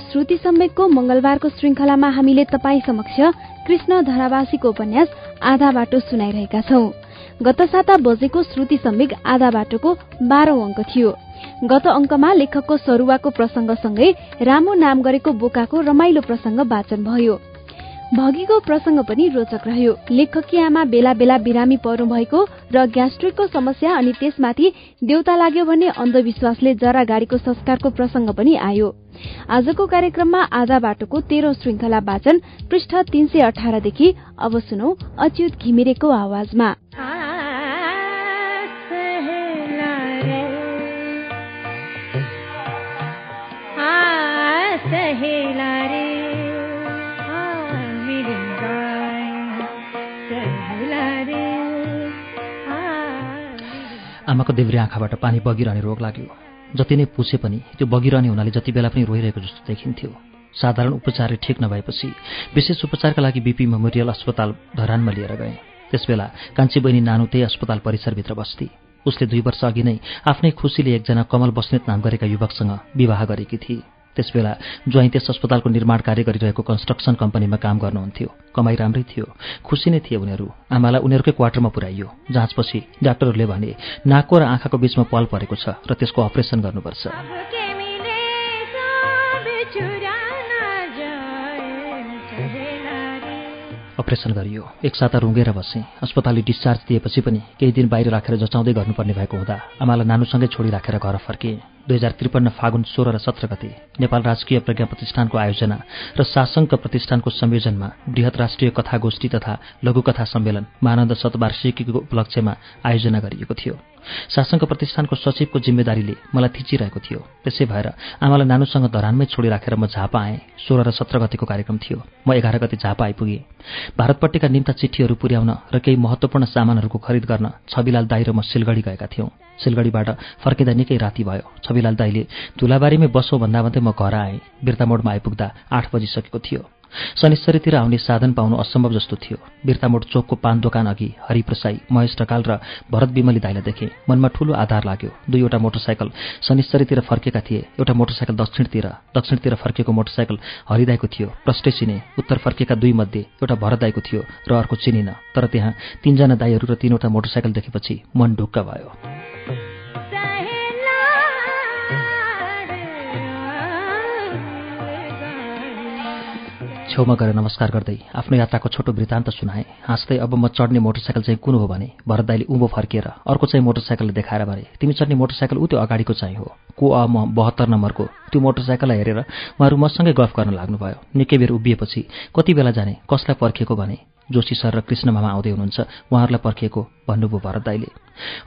श्रुति सम्वेकको मंगलबारको श्रृंखलामा हामीले तपाई समक्ष कृष्ण धरावासीको उपन्यास आधा बाटो सुनाइरहेका छौं। गत साता बजेको श्रुति सम्वेक आधा बाटोको बाह्रौं अंक थियो। गत अंकमा लेखकको सरुवाको प्रसंगसँगै रामो नाम गरेको बोकाको रमाइलो प्रसंग वाचन भयो। भगीको प्रसंग पनि रोचक रह्यो। लेखकी आमा बेला बेला बिरामी पर्नु भएको र ग्यास्ट्रिकको समस्या अनि त्यसमाथि देउता लाग्यो भन्ने अन्धविश्वासले जरा गाडीको संस्कारको प्रसंग पनि आयो। आजको कार्यक्रममा आधा बाटोको तेह्रौं श्रृंखला वाचन पृष्ठ तीन सय अठारदेखि अब सुनौ अच्युत घिमिरेको आवाजमा। आँखाबाट पानी बगिरहने रोग लाग्यो। जति नै पुछे पनि त्यो बगिरहने हुनाले जति बेला पनि रोइरहेको जस्तो देखिन्थ्यो। साधारण उपचारले ठिक नभएपछि विशेष उपचारका लागि बिपी मेमोरियल अस्पताल धरानमा लिएर गए। त्यसबेला कान्छी बहिनी नानु त्यही अस्पताल परिसरभित्र बस्थे उसले दुई वर्ष अघि नै आफ्नै खुसीले एकजना कमल बस्नेत नाम गरेका युवकसँग विवाह गरेकी थिए। त्यसबेला ज्वाइँ त्यस अस्पतालको निर्माण कार्य गरिरहेको कन्स्ट्रक्सन कम्पनीमा काम गर्नुहुन्थ्यो। कमाई राम्रै थियो। खुसी नै थिए उनीहरू। आमालाई उनीहरूकै क्वार्टरमा पुर्याइयो। जाँचपछि डाक्टरहरूले भने नाकको र आँखाको बीचमा पल परेको छ र त्यसको अपरेसन गर्नुपर्छ। अपरेसन गरियो। एक रुँगेर बसेँ। अस्पतालले डिस्चार्ज दिएपछि पनि केही दिन बाहिर राखेर जचाउँदै गर्नुपर्ने भएको हुँदा आमालाई नानुसँगै छोडी राखेर घर फर्किएँ दुई हजार त्रिपन्न फागुन सोह्र र सत्र गते नेपाल राजकीय प्रज्ञा प्रतिष्ठानको आयोजना र शासङ्क प्रतिष्ठानको संयोजनमा बृहत राष्ट्रिय कथागोष्ठी तथा लघुकथा सम्मेलन महानन्द शतवार्षिकीको उपलक्ष्यमा आयोजना गरिएको थियो। शासनको प्रतिष्ठानको सचिवको जिम्मेदारीले मलाई थिचिरहेको थियो। त्यसै भएर आमालाई नानुसँग धरानमै छोडिराखेर म झापा आएँ। सोह्र र सत्र गतिको कार्यक्रम थियो। म एघार गति झापा आइपुगेँ। भारतपट्टिका निम्ता चिठीहरू पुर्याउन र केही महत्वपूर्ण सामानहरूको खरिद गर्न छविलाल दाई र म सिलगढी गएका थियौँ। सिलगढीबाट फर्किँदा निकै राति भयो। छविलाल दाईले धुलाबारीमै बसौँ भन्दा भन्दै म घर आएँ। बिर्तामोडमा आइपुग्दा आठ बजिसकेको थियो। शनिश्चरीतिर आउने साधन पाउनु असम्भव जस्तो थियो। बिर्तामोड चोकको पान दोकान अघि हरिप्रसाई महेश ढकाल र भरत विमली दाईलाई देखे। मनमा ठूलो आधार लाग्यो। दुईवटा मोटरसाइकल शनिश्चरीतिर फर्केका थिए। एउटा मोटरसाइकल दक्षिणतिर दक्षिणतिर फर्केको मोटरसाइकल हरिदाईको थियो। प्रष्टै चिने। उत्तर फर्केका दुई मध्ये एउटा भरतदाईको थियो र अर्को चिनिन। तर त्यहाँ तीनजना दाईहरू र तीनवटा मोटरसाइकल देखेपछि मन ढुक्क भयो। छेउमा गएर नमस्कार गर्दै आफ्नो यात्राको छोटो वृत्तान्त सुनाए। हाँस्दै अब म चढ्ने मोटरसाइकल चाहिँ कुन हो भने भरत दाईले उँभो फर्किएर अर्को चाहिँ मोटरसाइकलले देखाएर भने तिमी चढ्ने मोटरसाइकल ऊ त्यो अगाडिको चाहिँ हो। को अ म बहत्तर नम्बरको। त्यो मोटरसाइकललाई हेरेर उहाँहरू मसँगै गफ गर्न लाग्नुभयो। निकै बेर उभिएपछि कति बेला जाने कसलाई पर्खिएको भने जोशी सर र कृष्ण मामा आउँदै हुनुहुन्छ। उहाँहरूलाई पर्खिएको भन्नुभयो भरत दाईले।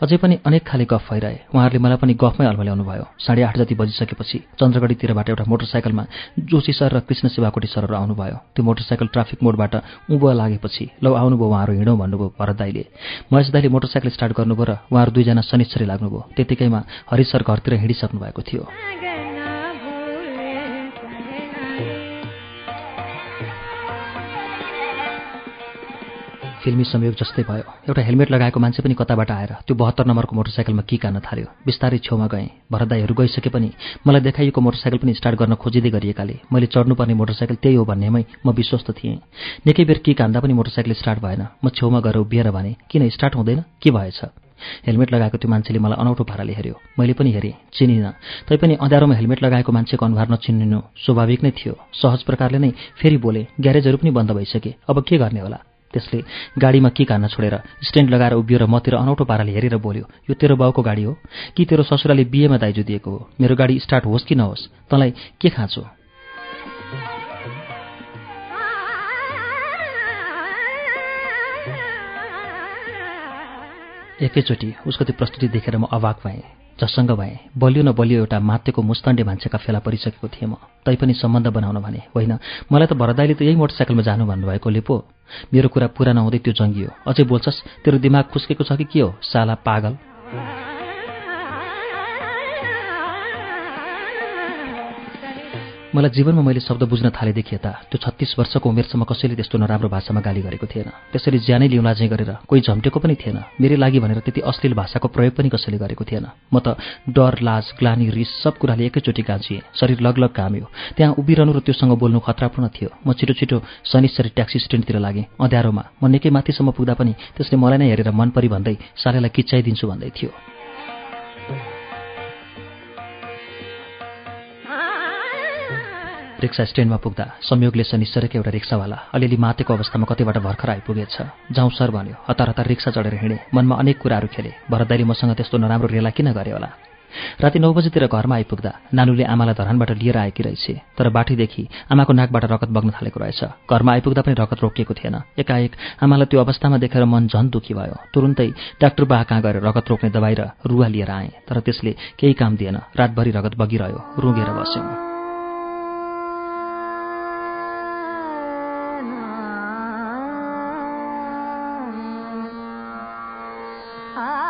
अझै पनि अनेक खाले गफ भइरहे। उहाँहरूले मलाई पनि गफमै अल्मल्याउनु भयो साढे आठ जति बजिसकेपछि चन्द्रगढीतिरबाट एउटा मोटरसाइकलमा जोशी सर र कृष्ण शिवाकोटी सरहरू आउनुभयो। त्यो मोटरसाइकल ट्राफिक मोडबाट उँभो लागेपछि लौ आउनुभयो उहाँहरू हिँडौँ भन्नुभयो भरत दाईले। महेश दाईले मोटरसाइकल स्टार्ट गर्नुभयो र उहाँहरू दुईजना शनिश्चरी लाग्नुभयो। त्यतिकैमा हरिसर घरतिर हिँडिसक्नु भएको थियो। फिल्मी संयोग जस्तै भयो। एउटा हेलमेट लगाएको मान्छे पनि कताबाट आएर त्यो बहत्तर नम्बरको मोटरसाइकलमा कि कान्न थाल्यो। बिस्तारै छेउमा गएँ। भरदाईहरू गइसके पनि मलाई देखाइएको मोटरसाइकल पनि स्टार्ट गर्न खोजिँदै गरिएकाले। मैले चढ्नुपर्ने मोटरसाइकल त्यही हो भन्नेमै म विश्वस्त थिएँ। निकै बेर कि कान्दा पनि मोटरसाइकल स्टार्ट भएन। म छेउमा गएर उभिएर भने किन स्टार्ट हुँदैन? के भएछ? हेलमेट लगाएको त्यो मान्छेले मलाई अनौठो पाराले हेऱ्यो। मैले पनि हेरेँ चिनिनँ। तैपनि अँध्यारोमा हेलमेट लगाएको मान्छेको अनुहार नचिनिनु स्वाभाविक नै थियो। सहज प्रकारले नै फेरि बोले ग्यारेजहरू पनि बन्द भइसके। अब के गर्ने होला? त्यसले गाडीमा के कान्न छोडेर स्ट्यान्ड लगाएर उभियो र मतिर अनौठो पाराले हेरेर बोल्यो यो तेरो बाउको गाडी हो। कि तेरो ससुराले बिहेमा दाइजो दिएको हो? मेरो गाडी स्टार्ट होस् कि नहोस्? तँलाई के खाँचो? एकैचोटि उसको त्यो प्रस्तुति देखेर म अवाक भएँ। जससँग भए बलियो न बलियो एउटा मातेको मुस्तण्डे मान्छेका फेला परिसकेको थिएँ म। तैपनि सम्बन्ध बनाउन भने होइन मलाई त भरदाईले त यही मोटरसाइकलमा जानु भन्नुभएकोले पो। मेरो कुरा पुरा नहुँदै त्यो जङ्गियो। अझै बोल्छस् तेरो दिमाग खुस्केको छ कि के हो? साला पागल। मलाई जीवनमा मैले शब्द बुझ्न थालेदेखि यता त्यो छत्तिस वर्षको उमेरसम्म कसैले त्यस्तो नराम्रो भाषामा गाली गरेको थिएन। त्यसरी ज्यानै लिउँला चाहिँ गरेर कोही झम्टेको पनि थिएन। मेरै लागि भनेर त्यति अश्लील भाषाको प्रयोग पनि कसैले गरेको थिएन। म त डर लाज ग्लानी रिस सब कुराले एकैचोटि गाँचिएँ शरीर लगलग काम्यो त्यहाँ उभिरहनु र त्योसँग बोल्नु खतरापूर्ण थियो। म छिटो छिटो शनिश्चरी ट्याक्सी स्ट्यान्डतिर लागेँ। अँध्यारोमा। म निकै माथिसम्म पुग्दा पनि त्यसले मलाई नै हेरेर मन परि भन्दै सालेलाई किच्चाइदिन्छु भन्दै थियो। रिक्सा स्ट्यान्डमा पुग्दा संयोगले शनिश्चरकै एउटा रिक्सावाला अलिअलि मातेको अवस्थामा कतिबाट भर्खर आइपुगेछ। जाउँ सर भन्यो। हतार हतार रिक्सा चढेर हिँडेँ। मनमा अनेक कुराहरू खेले। भरतदारी मसँग त्यस्तो नराम्रो रेला किन गरे होला? राति नौ बजीतिर घरमा आइपुग्दा नानुले आमालाई धरानबाट लिएर आएकी रहेछ तर बाटीदेखि आमाको नाकबाट रगत बग्न थालेको रहेछ। घरमा आइपुग्दा पनि रगत रोकिएको थिएन। एकाएक आमालाई त्यो अवस्थामा देखेर मन झन दुखी भयो। तुरुन्तै डाक्टर बा कहाँ गएर रगत रोक्ने दबाई र रुवा लिएर आएँ तर त्यसले केही काम दिएन। रातभरि रगत बगिरह्यो रुँगेर बस्यौँ। Ah.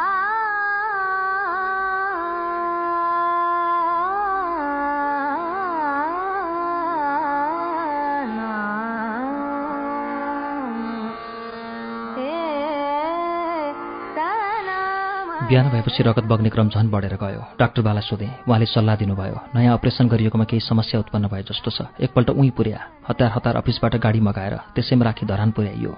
बिहान भएपछि रगत बग्ने क्रम झन् बढेर गयो। डाक्टरबालाई सोधेँ उहाँले सल्लाह दिनुभयो। नयाँ अपरेसन गरिएकोमा केही समस्या उत्पन्न भए जस्तो छ। एकपल्ट उहीँ पुर्या। हतार हतार अफिसबाट गाडी मगाएर त्यसैमा राखी धरान पुर्याइयो।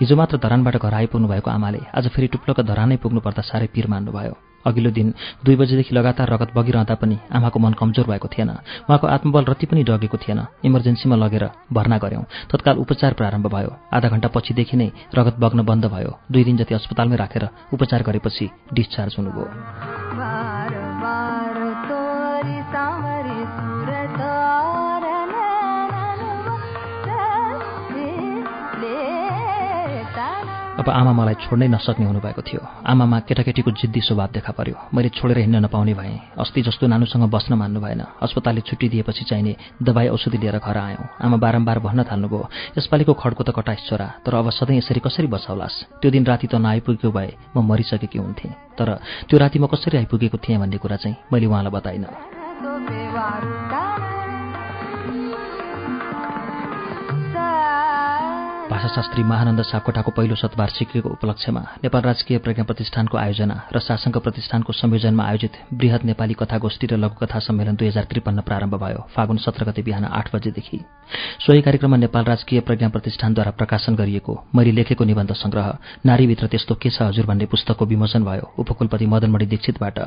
हिजो मात्र धरानबाट घर आइपुग्नु भएको आमाले आज फेरि टुप्लोको धरानै पुग्नुपर्दा साह्रै पिर मान्नुभयो। अघिल्लो दिन दुई बजेदेखि लगातार रगत बगिरहँदा पनि आमाको मन कमजोर भएको थिएन। उहाँको आत्मबल रति पनि डगेको थिएन। इमर्जेन्सीमा लगेर भर्ना गऱ्यौँ। तत्काल उपचार प्रारम्भ भयो। आधा घण्टा पछिदेखि नै रगत बग्न बन्द भयो। दुई दिन जति अस्पतालमै राखेर उपचार गरेपछि डिस्चार्ज हुनुभयो। अब आमा मलाई छोड्नै नसक्ने हुनुभएको थियो। आमामा केटाकेटीको जिद्दी स्वभाव देखा पर्यो। मैले छोडेर हिँड्न नपाउने भएँ। अस्ति जस्तो नानुसँग बस्न मान्नु भएन। अस्पतालले छुट्टी दिएपछि चाहिने दबाई औषधि लिएर घर आयौँ। आमा बारम्बार भन्न थाल्नुभयो। यसपालिको खड्को त कटाइस छोरा। तर अब सधैँ यसरी कसरी बचाउलास् त्यो दिन राति त नआइपुगेको भए म मरिसकेकी हुन्थेँ। तर त्यो राति म कसरी आइपुगेको थिएँ भन्ने कुरा चाहिँ मैले उहाँलाई बताइनँ। भाषाशास्त्री महानन्द सापकोटाको पहिलो शतवार्षिकीको उपलक्ष्यमा नेपाल राजकीय प्रज्ञा प्रतिष्ठानको आयोजना र शासनको प्रतिष्ठानको संयोजनमा आयोजित वृहत नेपाली कथागोष्ठी र लघुकथा सम्मेलन दुई हजार त्रिपन्न प्रारम्भ भयो। फागुन सत्र गते बिहान आठ बजेदेखि। सोही कार्यक्रममा नेपाल राजकीय प्रज्ञा प्रतिष्ठानद्वारा प्रकाशन गरिएको मैले लेखेको निबन्ध संग्रह नारीभित्र त्यस्तो के छ हजुर भन्ने पुस्तकको विमोचन भयो। उपकुलपति मदनमणि दीक्षितबाट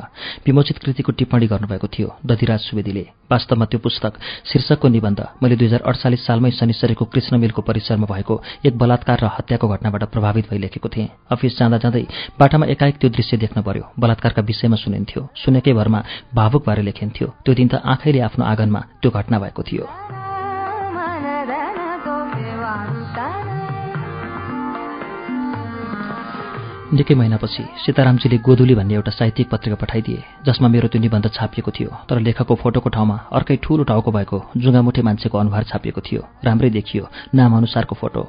विमोचित कृतिको टिप्पणी गर्नुभएको थियो दधिराज सुवेदीले। वास्तवमा त्यो पुस्तक शीर्षकको निबन्ध मैले दुई हजार अडचालिस सालमै शनिश्चरीको कृष्ण मिलको परिसरमा भएको एक बलात्कार र हत्याको घटनाबाट प्रभावित भइ लेखेको थिएँ। अफिस जाँदा जाँदै बाटामा एकाएक त्यो दृश्य देख्न पर्यो। बलात्कारका विषयमा सुनिन्थ्यो। सुनेकै भरमा भावुक भएर लेखिन्थ्यो त्यो दिन त आँखैले आफ्नो आँगनमा त्यो घटना भएको थियो। निकै महिनापछि सीतारामजीले गोधुली भन्ने एउटा साहित्यिक पत्रिका पठाइदिए जसमा मेरो त्यो निबन्ध छापिएको थियो। तर लेखकको फोटोको ठाउँमा अर्कै ठूलो टाउको भएको जुङ्गामुठे मान्छेको अनुहार छापिएको थियो। राम्रै देखियो नाम अनुसारको फोटो।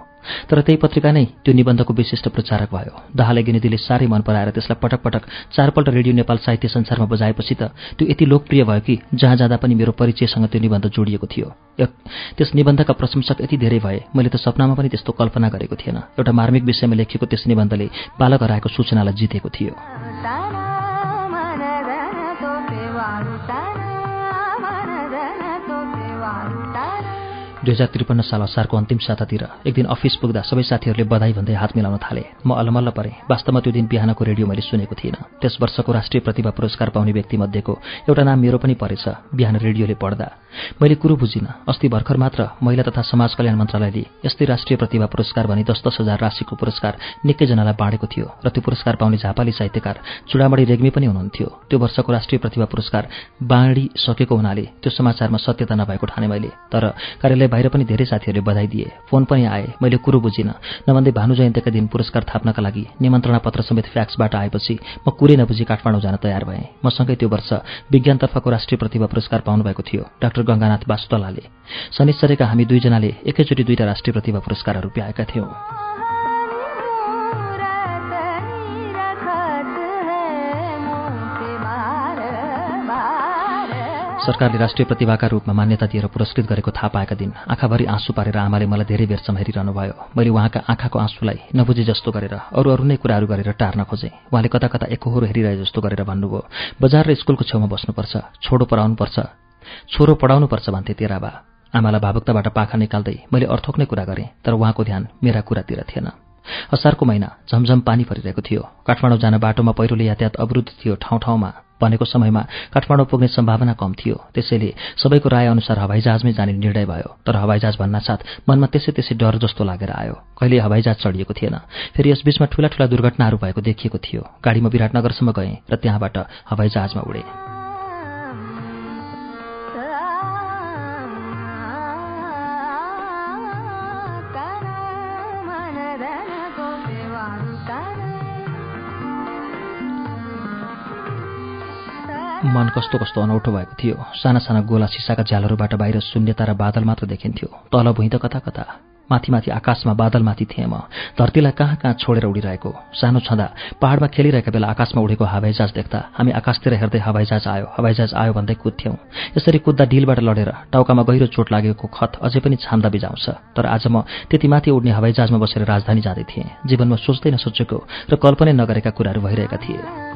तर त्यही पत्रिका नै त्यो निबन्धको विशिष्ट प्रचारक भयो। दाहाले गिनिदीले साह्रै मन पराएर त्यसलाई पटक पटक चारपल्ट रेडियो नेपाल साहित्य संसारमा बजाएपछि त त्यो यति लोकप्रिय भयो कि जहाँ जाँदा पनि मेरो परिचयसँग त्यो निबन्ध जोडिएको थियो। त्यस निबन्धका प्रशंसक यति धेरै भए मैले त सपनामा पनि त्यस्तो कल्पना गरेको थिएन। एउटा मार्मिक विषयमा लेखिएको त्यस निबन्धले बालक हराएको सूचनालाई जितेको थियो। दुई हजार त्रिपन्न साल असारको अन्तिम सातातिर एक दिन अफिस पुग्दा सबै साथीहरूले बधाई भन्दै हात मिलाउन थाले। म अलमल्ल परेँ। वास्तवमा त्यो दिन बिहानको रेडियो मैले सुनेको थिइनँ। त्यस वर्षको राष्ट्रिय प्रतिभा पुरस्कार पाउने व्यक्तिमध्येको एउटा नाम मेरो पनि परेछ बिहान रेडियोले पढ्दा। मैले कुरो बुझिनँ। अस्ति भर्खर मात्र महिला तथा समाज कल्याण मन्त्रालयले यस्तै राष्ट्रिय प्रतिभा पुरस्कार भनी दस दस हजार राशिको पुरस्कार निकैजनालाई बाँडेको थियो र त्यो पुरस्कार पाउने झापाली साहित्यकार चुडामणी रेग्मी पनि हुनुहुन्थ्यो। त्यो वर्षको राष्ट्रिय प्रतिभा पुरस्कार बाँडिसकेको हुनाले त्यो समाचारमा सत्यता नभएको ठाने मैले। तर कार्यालय बाहिर पनि धेरै साथीहरूले बधाई दिए। फोन पनि आए। मैले कुरो बुझिनँ। नभन्दै भानु जयन्तीका दिन पुरस्कार थाप्नका लागि निमन्त्रणा पत्र समेत फ्याक्सबाट आएपछि म कुरै नबुझी काठमाडौँ जान तयार भएँ। मसँगै त्यो वर्ष विज्ञानतर्फको राष्ट्रिय प्रतिभा पुरस्कार पाउनुभएको थियो डाक्टर गङ्गानाथ बासुतलाले शनिश्चरेका हामी दुईजनाले एकैचोटि दुईटा राष्ट्रिय प्रतिभा पुरस्कारहरू प्याएका थियौँ। सरकारले राष्ट्रिय प्रतिभाका रूपमा मान्यता दिएर पुरस्कृत गरेको थाहा पाएका दिन आँखाभरि आँसु पारेर आमाले मलाई धेरै बेरसम्म हेरिरहनु भयो मैले उहाँका आँखाको आँसुलाई नबुझे जस्तो गरेर अरू अरू नै कुराहरू गरेर टार्न खोजेँ। उहाँले कता कता एकहोरो हेरिरहे जस्तो गरेर भन्नुभयो बजार र स्कुलको छेउमा बस्नुपर्छ छोडो पढाउनुपर्छ छोरो पढाउनुपर्छ भन्थे तेरा बा आमालाई भावुकताबाट पाखा निकाल्दै मैले अर्थोक कुरा गरेँ तर उहाँको ध्यान मेरा कुरातिर थिएन। असारको महिना झमझम पानी परिरहेको थियो। काठमाडौँ जान बाटोमा पहिरोले यातायात अवरुद्ध थियो ठाउँ ठाउँमा भनेको समयमा काठमाडौँ पुग्ने सम्भावना कम थियो। त्यसैले सबैको राय अनुसार हवाईजहाजमै जाने निर्णय भयो। तर हवाईजहाज भन्नासाथ मनमा त्यसै त्यसै डर जस्तो लागेर आयो। कहिले हवाईजहाज चढिएको थिएन। फेरि यसबीचमा ठूला ठूला दुर्घटनाहरू भएको देखिएको थियो। गाडीमा विराटनगरसम्म गएँ र त्यहाँबाट हवाईजहाजमा उडे। मन कस्तो कस्तो अनौठो भएको थियो। साना साना गोला सिसाका झ्यालहरूबाट बाहिर शून्यता र बादल मात्र देखिन्थ्यो। तल भुइँ त कता कता माथि माथि आकाशमा बादलमाथि थिएँ म। धरतीलाई कहाँ कहाँ छोडेर उडिरहेको? सानो छँदा पहाडमा खेलिरहेका बेला आकाशमा उडेको हवाईजहाज देख्दा हामी आकाशतिर हेर्दै हवाईजहाज आयो हवाईजहाज आयो भन्दै कुद्थ्यौँ। यसरी कुद्दा डिलबाट लडेर टाउकामा गहिरो चोट लागेको खत अझै पनि छाम्दा बिजाउँछ। तर आज म त्यति माथि उड्ने हवाईजहाजमा बसेर राजधानी जाँदै थिएँ। जीवनमा सोच्दै नसोचेको र कल्पनै नगरेका कुराहरू भइरहेका थिए।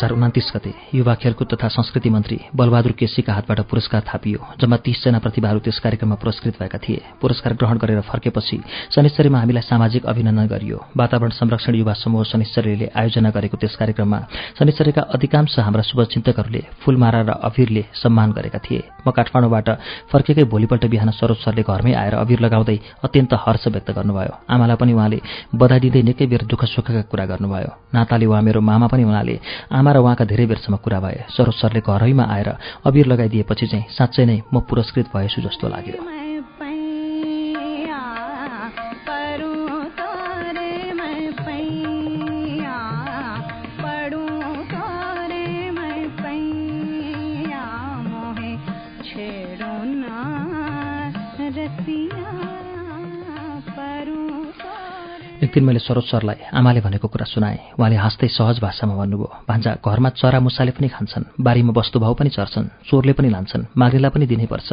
असार उनातिस गते युवा खेलकुद तथा संस्कृति मन्त्री बलबहादुर केसीका हातबाट पुरस्कार थापियो जम्मा तीसजना प्रतिभाहरू त्यस कार्यक्रममा पुरस्कृत भएका थिए। पुरस्कार ग्रहण गरेर फर्केपछि शनिश्चरीमा हामीलाई सामाजिक अभिनन्दन गरियो। वातावरण संरक्षण युवा समूह शनिश्चरीले आयोजना गरेको त्यस कार्यक्रममा शनिश्चरीका अधिकांश हाम्रा शुभचिन्तकहरूले फूलमारा र अभिरले सम्मान गरेका थिए। म काठमाडौँबाट फर्केकै भोलिपल्ट बिहान सरोज सरले घरमै आएर अभिर लगाउँदै अत्यन्त हर्ष व्यक्त गर्नुभयो। आमालाई पनि उहाँले बधाई दिँदै निकै बेर दुःख सुखका कुरा गर्नुभयो। नाताले उहाँ मेरो मामा पनि हुनाले आमा र उहाँका धेरै बेरसम्म कुरा भए। सरोज सरले घरैमा आएर अबिर लगाइदिएपछि चाहिँ साँच्चै नै म पुरस्कृत भएछु जस्तो लाग्यो। एक मैले सरोज सरलाई आमाले भनेको कुरा सुनाएँ। उहाँले हाँस्दै सहज भाषामा भन्नुभयो भान्जा घरमा चरा मुसाले पनि खान्छन् बारीमा वस्तुभाव पनि चर्छन् चोरले पनि लान्छन् माग्नेलाई पनि दिनैपर्छ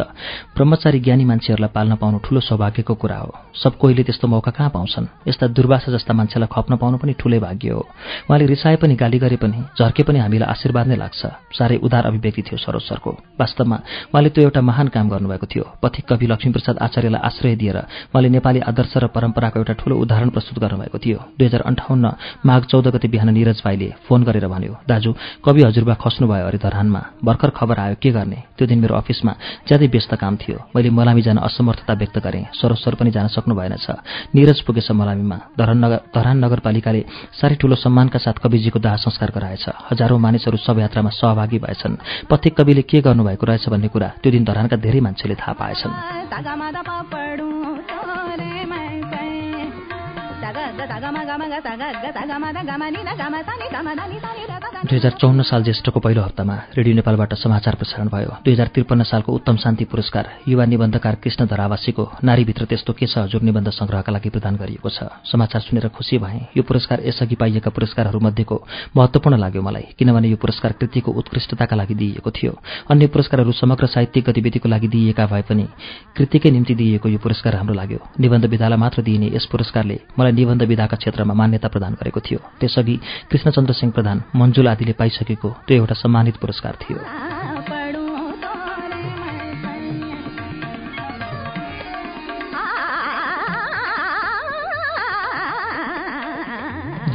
ब्रह्मचारी ज्ञानी मान्छेहरूलाई पाल्न पाउनु ठूलो सौभाग्यको कुरा हो। सब कोहीले त्यस्तो मौका कहाँ पाउँछन्? यस्ता दुर्वासा जस्ता मान्छेलाई खप्न पाउनु पनि ठूलै भाग्य हो। उहाँले रिसाए पनि गाली गरे पनि झर्के पनि हामीलाई आशीर्वाद नै लाग्छ। साह्रै उदार अभिव्यक्ति थियो सरोज सरको। वास्तवमा उहाँले त्यो एउटा महान काम गर्नुभएको थियो। पथिक कवि लक्ष्मीप्रसाद आचार्यलाई आश्रय दिएर उहाँले नेपाली आदर्श र परम्पराको एउटा ठूलो उदाहरण प्रस्तुत गर्नुभएको थियो। दुई हजार अन्ठाउन्न माघ चौध गते बिहान निरज भाइले फोन गरेर भन्यो दाजु कवि हजुरबा खस्नुभयो अरे धरानमा। भर्खर खबर आयो के गर्ने? त्यो दिन मेरो अफिसमा ज्यादै व्यस्त काम थियो। मैले मलामी जान असमर्थता व्यक्त गरेँ। सरोस्वर पनि जान सक्नु भएनछ निरज पुगेछ मलामीमा। धरान नगर धरान नगरपालिकाले साह्रै ठूलो सम्मानका साथ कविजीको दाह संस्कार गराएछ। हजारौं मानिसहरू शवयात्रामा सहभागी भएछन्। पथिक कविले के गर्नुभएको रहेछ भन्ने कुरा त्यो दिन धरानका धेरै मान्छेले थाहा पाएछन्। दुई हजार चौन्न साल ज्येष्ठको पहिलो हप्तामा रेडियो नेपालबाट समाचार प्रसारण भयो। दुई हजार त्रिपन्न सालको उत्तम शान्ति पुरस्कार युवा निबन्धकार कृष्ण धरावासीको नारीभित्र त्यस्तो के छ हजुर निबन्ध संग्रहका लागि प्रदान गरिएको छ? समाचार सुनेर खुसी भएँ। यो पुरस्कार यसअघि पाइएका पुरस्कारहरूमध्येको महत्वपूर्ण लाग्यो मलाई किनभने यो पुरस्कार कृतिको उत्कृष्टताका लागि दिइएको थियो। अन्य पुरस्कारहरू समग्र साहित्यिक गतिविधिको लागि दिइएका भए पनि कृतिकै निम्ति दिइएको यो पुरस्कार हाम्रो लाग्यो। निबन्ध विधालाई मात्र दिइने यस पुरस्कारले मलाई निबन्ध विधाका क्षेत्रमा मान्यता प्रदान गरेको थियो। त्यसअघि कृष्णचन्द्र सिंह प्रधान मञ्जुल आदिले पाइसकेको त्यो एउटा सम्मानित पुरस्कार थियो।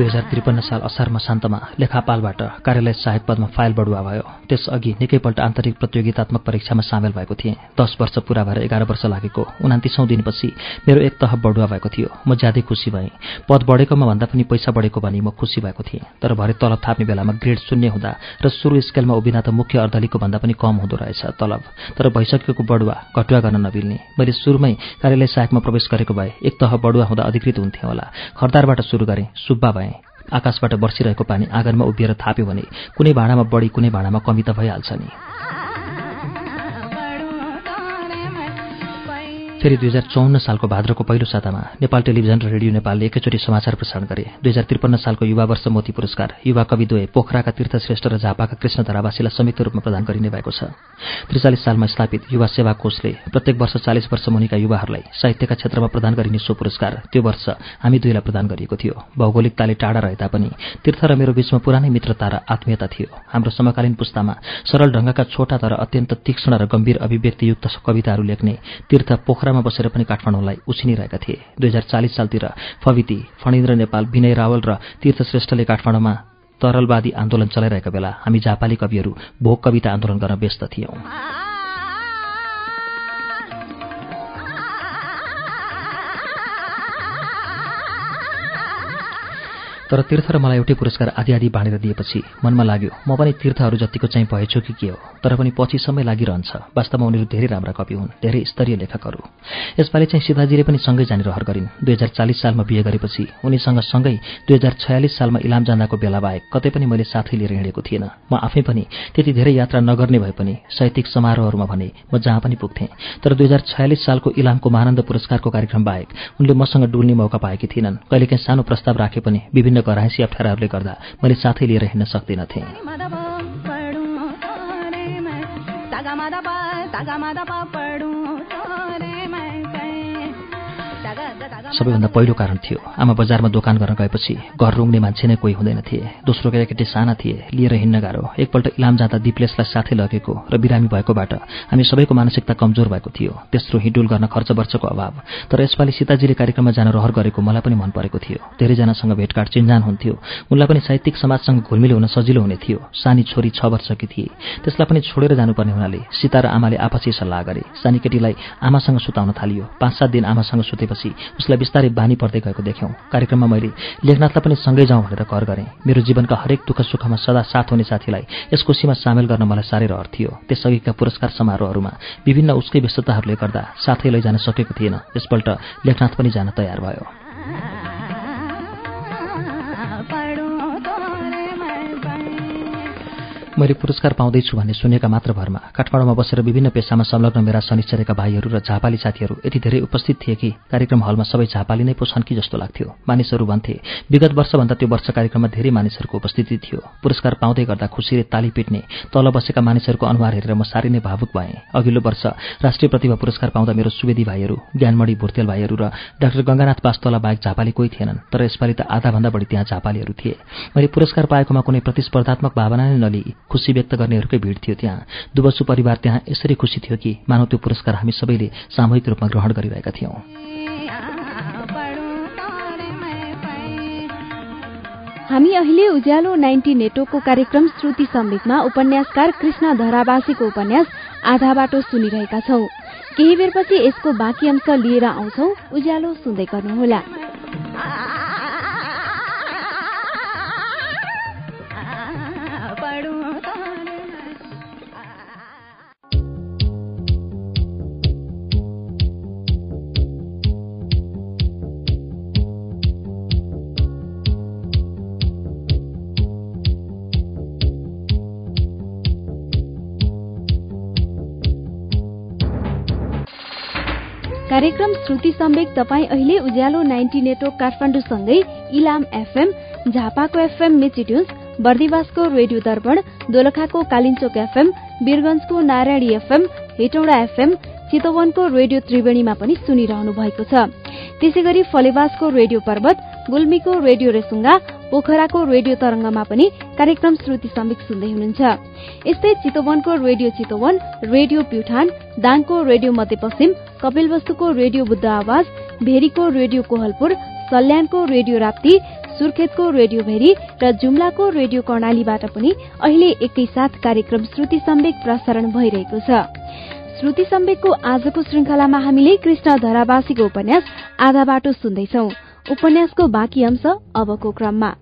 दुई हजार त्रिपन्न साल असार मसान्तमा लेखापालबाट कार्यालय सहायक पदमा फाइल बढुवा भयो। त्यसअघि निकैपल्ट आन्तरिक प्रतियोगितात्मक परीक्षामा सामेल भएको थिएँ। दस वर्ष पूरा भएर एघार वर्ष लागेको। उनातिसौँ दिनपछि मेरो एक तह बढुवा भएको थियो। म ज्यादै खुसी भएँ। पद बढेकोमा भन्दा पनि पैसा बढेको भनी म खुसी भएको थिएँ। तर भरे तलब थाप्ने बेलामा ग्रेड शून्य हुँदा र सुरु स्केलमा उभिँदा त मुख्य अर्दलीको भन्दा पनि कम हुँदो रहेछ तलब। तर भइसकेको बढुवा घटुवा गर्न नमिल्ने मैले सुरुमै कार्यालय सहायकमा प्रवेश गरेको भए एक तह बढुवा हुँदा अधिकृत हुन्थेँ होला। खरदारबाट सुरु गरेँ। सुब्बा भएँ। आकाशबाट बर्सिरहेको पानी आँगनमा उभिएर थाप्यो भने कुनै भाँडामा बढी कुनै भाँडामा कमी त भइहाल्छ नि। फेरि दुई हजार चौन्न सालको भाद्रको पहिलो सातामा नेपाल टेलिभिजन र रेडियो नेपालले एकैचोटि समाचार प्रसारण गरे। दुई हजार त्रिपन्न सालको युवा वर्ष मोती पुरस्कार युवा कविद्वय पोखराका तीर्थश्रेष्ठ र झापाका कृष्ण धरावासीलाई संयुक्त रूपमा प्रदान गरिने भएको छ। त्रिचालिस सालमा स्थापित युवा सेवा कोषले प्रत्येक वर्ष चालिस वर्ष मुनिका युवाहरूलाई साहित्यका क्षेत्रमा प्रदान गरिने सो पुरस्कार त्यो वर्ष हामी दुईलाई प्रदान गरिएको थियो। भौगोलिकताले टाढा रहे तापनि तीर्थ र मेरो बीचमा पुरानै मित्रता र आत्मीयता थियो। हाम्रो समकालीन पुस्तामा सरल ढङ्गका छोटा तर अत्यन्त तीक्ष्ण र गम्भीर अभिव्यक्तियुक्त कविताहरू लेख्ने तीर्थ पोखरा यात्रामा बसेर पनि काठमाडौँलाई उछिनिरहेका थिए। दुई हजार चालिस सालतिर फविती फणिन्द्र नेपाल विनय रावल र तीर्थश्रेष्ठले काठमाडौँमा तरलवादी आन्दोलन चलाइरहेका बेला हामी जापाली कविहरू भोग कविता आन्दोलन गर्न व्यस्त थियौं। तर तीर्थ र मलाई एउटै पुरस्कार आदि आदि बाँडेर दिएपछि मनमा लाग्यो म पनि तीर्थहरू जतिको चाहिँ भएछु कि के हो तर पनि पछि समय लागिरहन्छ। वास्तवमा उनीहरू धेरै राम्रा कवि हुन् धेरै स्तरीय लेखकहरू। यसपालि चाहिँ सीताजीले पनि सँगै जाने रहर गरिन्। दुई हजार चालिस सालमा बिहे गरेपछि उनीसँग सँगै दुई हजार छयालिस सालमा इलाम जाँदाको बेला बाहेक कतै पनि मैले साथै लिएर हिँडेको थिएन। म आफै पनि त्यति धेरै यात्रा नगर्ने भए पनि साहित्यिक समारोहहरूमा भने म जहाँ पनि पुग्थेँ। तर दुई हजार छयालिस सालको इलामको महानन्द पुरस्कारको कार्यक्रम बाहेक उनले मसँग डुल्ने मौका पाएकी थिएनन्। कहिलेकाहीँ सानो प्रस्ताव राखे पनि विभिन्न घराइसी अप्ठ्याराहरूले गर्दा मैले साथै लिएर हिँड्न सक्दिनथेँ। सबैभन्दा पहिलो कारण थियो आमा बजारमा दोकान गर्न गएपछि घर रुङ्ने मान्छे नै कोही हुँदैन थिए। दोस्रो केटाकेटी साना थिए लिएर हिँड्न गाह्रो। एकपल्ट इलाम जाँदा दिप्लेसलाई साथै लगेको र बिरामी भएकोबाट हामी सबैको मानसिकता कमजोर भएको थियो। तेस्रो हिडुल गर्न खर्च वर्षको अभाव। तर यसपालि सीताजीले कार्यक्रममा जान रहर गरेको मलाई पनि मन परेको थियो। धेरैजनासँग भेटघाट चिन्जान हुन्थ्यो। उनलाई पनि साहित्यिक समाजसँग घुलमिल हुन सजिलो हुने थियो। सानी छोरी छ वर्षकी थिए। त्यसलाई पनि छोडेर जानुपर्ने हुनाले सीता र आमाले आपसी सल्लाह गरे। सानी केटीलाई आमासँग सुताउन थालियो। पाँच सात दिन आमासँग सुतेपछि उसलाई बिस्तारै बानी पर्दै गएको देख्यौँ। कार्यक्रममा मैले लेखनाथलाई पनि सँगै जाउँ भनेर कर गरेँ। मेरो जीवनका हरेक दुःख सुखमा सदा साथ हुने साथीलाई यस खुसीमा सामेल गर्न मलाई साह्रै रहर थियो। त्यसअघिका पुरस्कार समारोहहरूमा विभिन्न उसकै व्यस्तताहरूले गर्दा साथै लैजान सकेको थिएन। यसपल्ट लेखनाथ पनि जान तयार भयो। मैले पुरस्कार पाउँदैछु भन्ने सुनेका मात्र भरमा काठमाडौँमा बसेर विभिन्न पेसामा संलग्न मेरा शनिश्चरेका भाइहरू र झापाली साथीहरू यति धेरै उपस्थित थिए कि कार्यक्रम हलमा सबै झापाली नै पो छन् कि जस्तो लाग्थ्यो। मानिसहरू भन्थे विगत वर्षभन्दा त्यो वर्ष कार्यक्रममा धेरै मानिसहरूको उपस्थिति थियो। पुरस्कार पाउँदै गर्दा खुसीले ताली पिट्ने तल बसेका मानिसहरूको अनुहार हेरेर म साह्रै नै भावुक भएँ। अघिल्लो वर्ष राष्ट्रिय प्रतिभा पुरस्कार पाउँदा मेरो सुवेदी भाइहरू ज्ञानमणि भुर्तेल भाइहरू र डाक्टर गंगानाथ पास्तोला बाहेक झापाली कोही थिएनन् तर यसपालि त आधाभन्दा बढी त्यहाँ झापालीहरू थिए। मैले पुरस्कार पाएकोमा कुनै प्रतिस्पर्धात्मक भावना नै नलिई। खुसी व्यक्त गर्नेहरूकै भिड थियो त्यहाँ। दुवसु परिवार त्यहाँ यसरी खुसी थियो कि मानव त्यो पुरस्कार हामी सबैले सामूहिक रूपमा ग्रहण गरिरहेका थियौँ। हामी अहिले उज्यालो नाइन्टी नेटवर्कको कार्यक्रम श्रुति सम्वेकमा उपन्यासकार कृष्ण धरावासीको उपन्यास आधा बाटो सुनिरहेका छौं। केही बेरपछि यसको बाँकी अंश लिएर आउँछौ। उज्यालो सुन्दै गर्नुहोला। श्रुति सम्वेक तपाईँ अहिले उज्यालो नाइन्टी नेटवर्क काठमाडौँसँगै इलाम एफएम झापाको एफएम मेचिट्युन्स बर्दिवासको रेडियो दर्पण दोलखाको कालिचोक एफएम वीरगंजको नारायणी एफएम हेटौडा एफएम चितवनको रेडियो त्रिवेणीमा पनि सुनिरहनु भएको छ। त्यसै गरी फलेवासको रेडियो पर्वत गुल्मीको रेडियो रेसुङ्गा पोखराको रेडियो तरंगमा पनि कार्यक्रम श्रुति समीक सुन्दै हुनुहुन्छ। यस्तै चितवनको रेडियो चितवन रेडियो प्युठान दाङको रेडियो मध्यपश्चिम कपिलवस्तुको रेडियो बुद्ध आवाज भेरीको रेडियो कोहलपुर सल्यानको रेडियो राप्ती सुर्खेतको रेडियो भेरी र जुम्लाको रेडियो कर्णालीबाट पनि अहिले एकैसाथ कार्यक्रम श्रुति सम्वेक प्रसारण भइरहेको छ। श्रुति सम्वेकको आजको श्रृंखलामा हामीले कृष्ण धरावासीको उपन्यास आधा बाटो सुन्दैछौ। उपन्यासको बाँकी अंश अबको क्रममा।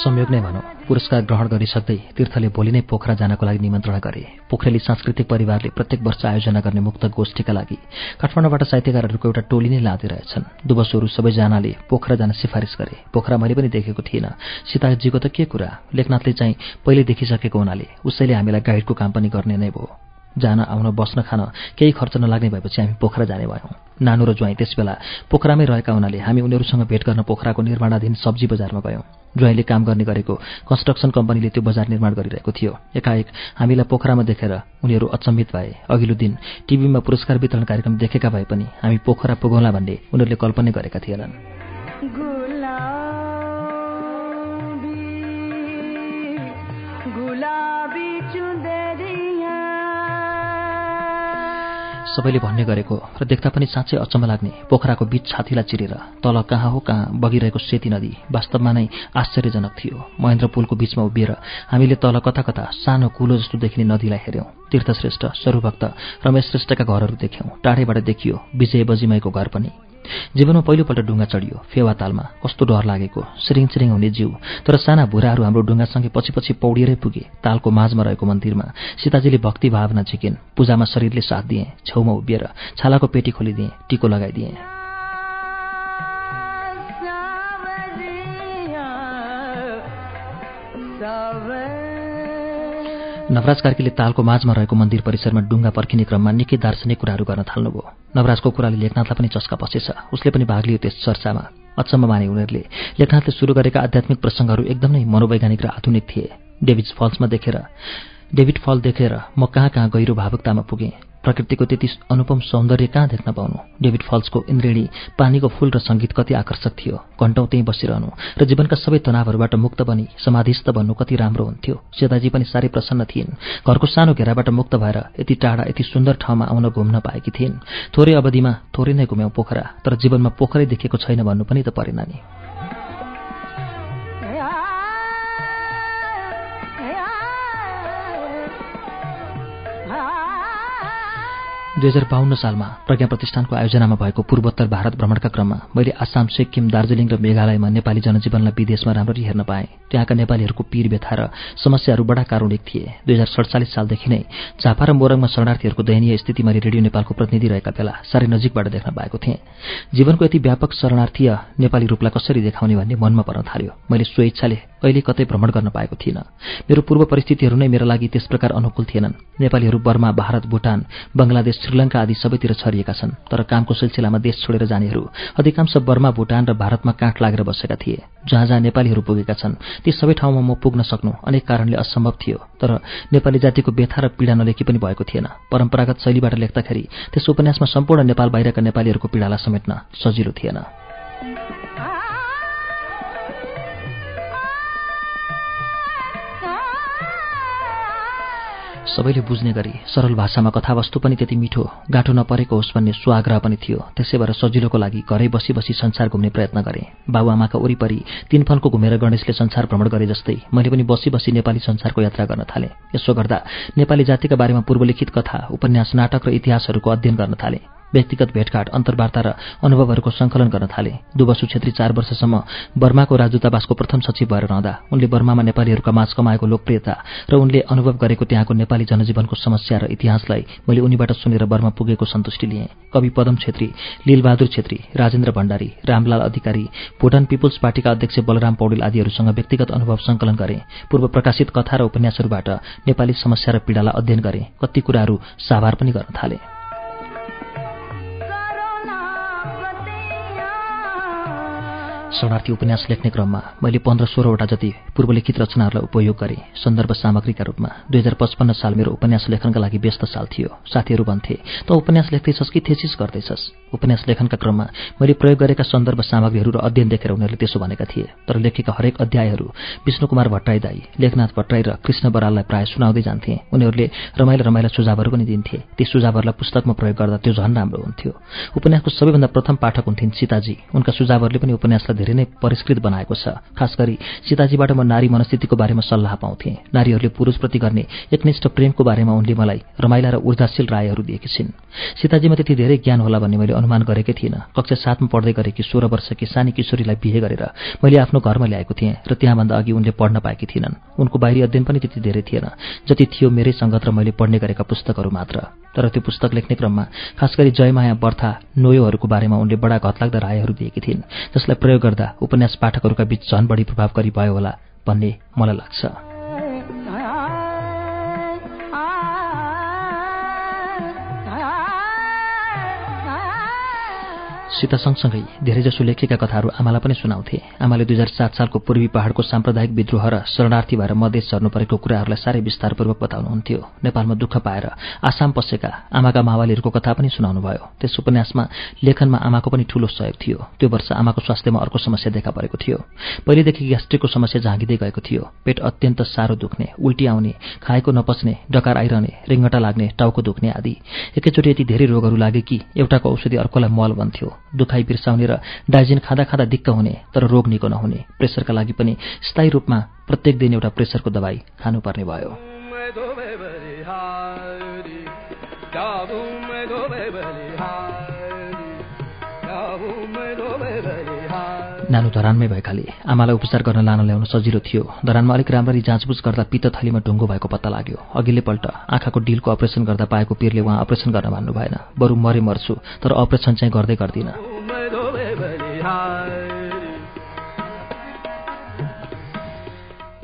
संयोग नै भनौँ। पुरस्कार ग्रहण गरिसक्दै तीर्थले भोलि नै पोखरा जानको लागि निमन्त्रणा गरे। पोखरेली सांस्कृतिक परिवारले प्रत्येक वर्ष आयोजना गर्ने मुक्त गोष्ठीका लागि काठमाडौँबाट साहित्यकारहरूको एउटा टोली नै लाँदिरहेछन्। दुवसहरू सबैजनाले पोखरा जान सिफारिस गरे। पोखरा मैले पनि देखेको थिइनँ सीताजीको त के कुरा? लेखनाथले चाहिँ पहिले देखिसकेको हुनाले उसैले हामीलाई गाइडको काम पनि गर्ने नै भयो। जान आउन बस्न खान केही खर्च नलाग्ने भएपछि हामी पोखरा जाने भयौँ। नानु र ज्वाइँ त्यसबेला पोखरामै रहेका हुनाले हामी उनीहरूसँग भेट गर्न पोखराको निर्माणाधीन सब्जी बजारमा गयौँ। ज्वाइँले काम गर्ने गरेको कन्स्ट्रक्सन कम्पनीले त्यो बजार निर्माण गरिरहेको थियो। एकाएक हामीलाई पोखरामा देखेर उनीहरू अचम्मित भए। अघिल्लो दिन टिभीमा पुरस्कार वितरण कार्यक्रम देखेका भए पनि हामी पोखरा पुगौँला भन्ने उनीहरूले कल्पनै गरेका थिएनन्। सबैले भन्ने गरेको र देख्दा पनि साँच्चै अचम्म लाग्ने पोखराको बीच छातीलाई चिरेर तल कहाँ हो कहाँ बगिरहेको सेती नदी वास्तवमा नै आश्चर्यजनक थियो। महेन्द्र पुलको बीचमा उभिएर हामीले तल कता कता सानो कुलो जस्तो देखिने नदीलाई हेऱ्यौँ। तीर्थश्रेष्ठ स्वरूभक्त रमेश श्रेष्ठका घरहरू देख्यौँ। टाढैबाट देखियो विजय बजिमाईको घर पनि। जीवनमा पहिलोपल्ट डुङ्गा चढियो। फेवा तालमा कस्तो डर लागेको। सिरिङ सिरिङ हुने जिउ। तर साना भुराहरू हाम्रो डुङ्गासँगै पछि पछि पौडिएरै पुगे। तालको माझमा रहेको मन्दिरमा सीताजीले भक्ति भावना झिकिन्। पूजामा शरीरले साथ दिए छेउमा उभिएर छालाको पेटी खोलिदिए टिको लगाइदिए। नवराज कार्कीले तालको माझमा रहेको मन्दिर परिसरमा डुङ्गा पर्खिने क्रममा निकै दार्शनिक कुराहरू गर्न थाल्नुभयो। नवराजको कुराले लेखनाथलाई पनि चस्का पसेछ। उसले पनि भाग लियो त्यस चर्चामा। अचम्म माने उनीहरूले लेखनाथले सुरु गरेका आध्यात्मिक प्रसङ्गहरू एकदमै मनोवैज्ञानिक र आधुनिक थिए। डेभिड फल्समा देखेर डेभिड फल देखेर म कहाँ कहाँ गहिरो भावुकतामा पुगेँ। प्रकृतिको त्यति अनुपम सौन्दर्य कहाँ देख्न पाउनु? डेभिड फल्सको इन्द्रेणी पानीको फूल र सङ्गीत कति आकर्षक थियो। घन्टौँ त्यहीँ बसिरहनु। र जीवनका सबै तनावहरूबाट मुक्त बनी समाधिस्थ बन्नु कति राम्रो हुन्थ्यो। सीताजी पनि साह्रै प्रसन्न थिइन्। घरको सानो घेराबाट मुक्त भएर यति टाढा यति सुन्दर ठाउँमा आउन घुम्न पाएकी थिइन्। थोरै अवधिमा थोरै नै घुम्यौँ पोखरा तर जीवनमा पोखरै देखेको छैन भन्नु पनि त परेन नि। दुई हजार बाहन्न सालमा प्रज्ञा प्रतिष्ठानको आयोजनामा भएको पूर्वोत्तर भारत भ्रमणका क्रममा मैले आसाम सिक्किम दार्जिलिङ र मेघालयमा नेपाली जनजीवनलाई विदेशमा राम्ररी हेर्न पाएँ। त्यहाँका नेपालीहरूको पीर व्यथा र समस्याहरू बडा कारुणिक थिए। दुई हजार सडचालिस सालदेखि नै झापा र मोरङमा शरणार्थीहरूको दयनीय स्थिति मैले रेडियो नेपालको प्रतिनिधि रहेका बेला साह्रै नजिकबाट देख्न पाएको थिएँ। जीवनको यति व्यापक शरणार्थीय नेपाली रूपलाई कसरी देखाउने भन्ने मनमा पर्न थाल्यो। मैले स्वेच्छाले कहिले कतै भ्रमण गर्न पाएको थिइनँ। मेरो पूर्व परिस्थितिहरू नै मेरा लागि त्यस प्रकार अनुकूल थिएनन्। नेपालीहरू बर्मा भारत भुटान बङ्गलादेश श्रीलङ्का आदि सबैतिर छरिएका छन् तर कामको सिलसिलामा देश छोडेर जानेहरू अधिकांश बर्मा भुटान र भारतमा काँट लागेर बसेका थिए। जहाँ जहाँ नेपालीहरू पुगेका छन् ती सबै ठाउँमा म पुग्न सक्नु अनेक कारणले असम्भव थियो तर नेपाली जातिको व्यथा र पीडा नलेखी पनि भएको थिएन। परम्परागत शैलीबाट लेख्दाखेरि त्यस उपन्यासमा सम्पूर्ण नेपाल बाहिरका नेपालीहरूको पीडालाई समेट्न सजिलो थिएन। सबैले बुझ्ने गरी सरल भाषामा कथावस्तु पनि त्यति मिठो गाँठो नपरेको होस् भन्ने स्वाग्रह पनि थियो। त्यसै भएर सजिलोको लागि घरै बसी बसी संसार घुम्ने प्रयत्न गरेँ। बाबुआमाका वरिपरि तीन फलको घुमेर गणेशले संसार भ्रमण गरे जस्तै मैले पनि बसी बसी नेपाली संसारको यात्रा गर्न थालेँ। यसो गर्दा नेपाली जातिका बारेमा पूर्वलिखित कथा उपन्यास नाटक र इतिहासहरूको अध्ययन गर्न थालेँ। व्यक्तिगत भेटघाट अन्तर्वार्ता र अनुभवहरूको सङ्कलन गर्न थाले। दुबसु छेत्री चार वर्षसम्म बर्माको राजदूतावासको प्रथम सचिव भएर रहँदा उनले बर्मामा नेपालीहरूका माझ कमाएको लोकप्रियता र उनले अनुभव गरेको त्यहाँको नेपाली जनजीवनको समस्या र इतिहासलाई मैले उनीबाट सुनेर बर्मा पुगेको सन्तुष्टि लिएँ। कवि पदम छेत्री लीलबहादुर छेत्री राजेन्द्र भण्डारी रामलाल अधिकारी भुटान पिपुल्स पार्टीका अध्यक्ष बलराम पौडेल आदिहरूसँग व्यक्तिगत अनुभव सङ्कलन गरे। पूर्व प्रकाशित कथा र उपन्यासहरूबाट नेपाली समस्या र पीडालाई अध्ययन गरे। कति कुराहरू साभार पनि गर्न थाले। शरणार्थी उपन्यास लेख्ने क्रममा मैले पन्ध्र सोह्रवटा जति पूर्वलिखित रचनाहरूलाई उपयोग गरेँ सन्दर्भ सामग्रीका रूपमा दुई हजार पचपन्न साल मेरो उपन्यास लेखनका लागि व्यस्त साल थियो। साथीहरू भन्थे त उपन्यास लेख्दैछस् कि थेसिस गर्दैछस्? उपन्यास लेखनका क्रममा मैले प्रयोग गरेका सन्दर्भ सामग्रीहरू र अध्ययन देखेर उनीहरूले त्यसो भनेका थिए। तर लेखेका हरेक अध्यायहरू विष्णुकुमार भट्टराई दाई लेखनाथ भट्टराई र कृष्ण बराललाई प्राय सुनाउँदै जान्थे। उनीहरूले रमाइला रमाइला सुझावहरू पनि दिन्थे। ती सुझावहरूलाई पुस्तकमा प्रयोग गर्दा त्यो झन् राम्रो हुन्थ्यो। उपन्यासको सबैभन्दा प्रथम पाठक हुन्थिन् सीताजी। उनका सुझावहरूले पनि उपन्यासलाई धेरै नै परिष्कृत बनाएको छ। खास गरी सीताजीबाट म नारी मनस्थितिको बारेमा सल्लाह पाउँथेँ। नारीहरूले पुरुषप्रति गर्ने एकनिष्ठ प्रेमको बारेमा उनले मलाई रमाइला र ऊर्जाशील रायहरू दिएकी छिन्। सीताजीमा त्यति धेरै ज्ञान होला भन्ने मैले अनुमान गरेकै थिइनँ। कक्षा सातमा पढ्दै गरेकी सोह्र वर्षकी सानी किशोरीलाई बिहे गरेर मैले आफ्नो घरमा ल्याएको थिएँ र त्यहाँभन्दा अघि उनले पढ्न पाएकी थिएनन् उनको बाहिरी अध्ययन पनि त्यति धेरै थिएन। जति थियो मेरै सङ्गत र मैले पढ्ने गरेका पुस्तकहरू मात्र। तर त्यो पुस्तक लेख्ने क्रममा खास गरी जयमाया बर्था नोयोहरूको बारेमा उनले बडा घतलाग्दा रायहरू दिएकी थिइन् जसलाई प्रयोग गर्दा उपन्यास पाठकहरूका बीच झन बढी प्रभावकारी भयो होला भन्ने मलाई लाग्छ। सीता सँगसँगै धेरैजसो लेखेका कथाहरू आमालाई पनि सुनाउँथे। आमाले दुई हजार सात सालको पूर्वी पहाडको साम्प्रदायिक विद्रोह र शरणार्थी भएर मधेस झर्नु परेको कुराहरूलाई साह्रै विस्तारपूर्वक बताउनुहुन्थ्यो। नेपालमा दुःख पाएर आसाम पसेका आमाका मावालीहरूको कथा पनि सुनाउनुभयो। त्यस उपन्यासमा लेखनमा आमाको पनि ठूलो सहयोग थियो। त्यो वर्ष आमाको स्वास्थ्यमा अर्को समस्या देखा परेको थियो। पहिलेदेखि ग्यास्ट्रिकको समस्या झाँगिँदै गएको थियो। पेट अत्यन्त साह्रो दुख्ने उल्टी आउने खाएको नपच्ने डकार आइरहने रिङ्गटा लाग्ने टाउको दुख्ने आदि। एकैचोटि यति धेरै रोगहरू लागे कि एउटाको औषधि अर्कोलाई मल बन्थ्यो। दुखाइ बिर्साउने र डाइजिन खाँदा खाँदा दिक्क हुने तर रोग निको नहुने प्रेसरका लागि पनि स्थायी रूपमा प्रत्येक दिन एउटा प्रेसरको दबाई खानुपर्ने भयो। नानु धरानमै भएकाले आमालाई उपचार गर्न लान ल्याउन सजिलो थियो। धरानमा अलिक राम्ररी जाँचबुझ गर्दा पित्त थलीमा ढुङ्गो भएको पत्ता लाग्यो। अघिल्लोपल्ट आँखाको डिलको अपरेसन गर्दा पाएको पिरले उहाँ अपरेसन गर्न मान्नु भएन। बरु मरे मर्छु तर अपरेसन चाहिँ गर्दै गर्दिनँ।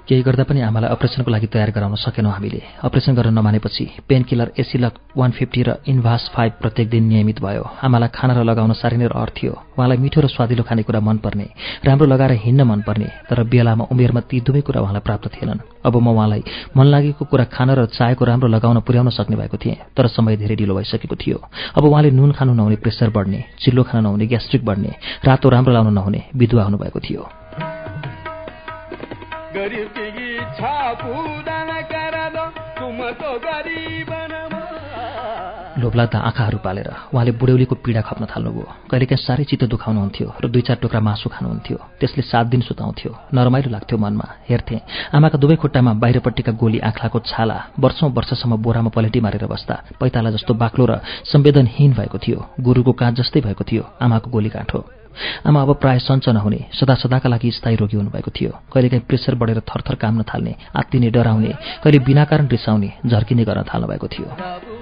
केही गर्दा पनि आमालाई अपरेसनको लागि तयार गराउन सकेनौँ हामीले। अपरेसन गर्न नमानेपछि पेन किलर एसिलक वान फिफ्टी र इन्भास फाइभ प्रत्येक दिन नियमित भयो। आमालाई खाना र लगाउन साह्रै नै रहर थियो। उहाँलाई मिठो र स्वादिलो खानेकुरा मनपर्ने राम्रो लगाएर हिँड्न मनपर्ने तर बेलामा उमेरमा ती दुवै कुरा उहाँलाई प्राप्त थिएनन्। अब म उहाँलाई मन लागेको कुरा खान र चाहेको राम्रो लगाउन पुर्याउन सक्ने भएको थिएँ तर समय धेरै ढिलो भइसकेको थियो। अब उहाँले नुन खानु नहुने प्रेसर बढ्ने चिल्लो खान नहुने ग्यास्ट्रिक बढ्ने रातो राम्रो लाउनु नहुने विधुवा हुनुभएको थियो। लोभलाग्दा आँखाहरू पालेर उहाँले बुढ्यौलीको पीडा खप्न थाल्नुभयो कहिलेकाहीँ साह्रै चित्त दुखाउनुहुन्थ्यो र दुई चार टुक्रा मासु खानुहुन्थ्यो त्यसले सात दिन सुताउँथ्यो नरमाइलो लाग्थ्यो मनमा हेर्थेँ आमाका दुवै खुट्टामा बाहिरपट्टिका गोली आँखाको छाला वर्षौँ वर्षसम्म बोरामा पलेटी मारेर बस्दा पैताला जस्तो बाक्लो र संवेदनहीन भएको थियो गुरुको काँच जस्तै भएको थियो आमाको गोली काँठो आमा अब प्राय सञ्च नहुने सदा सदाका लागि स्थायी रोगी हुनुभएको थियो। कहिलेकाहीँ प्रेसर बढेर थरथर काम्न थाल्ने आत्तिने डराउने कहिले बिना कारण रिसाउने झर्किने गर्न थाल्नु भएको थियो।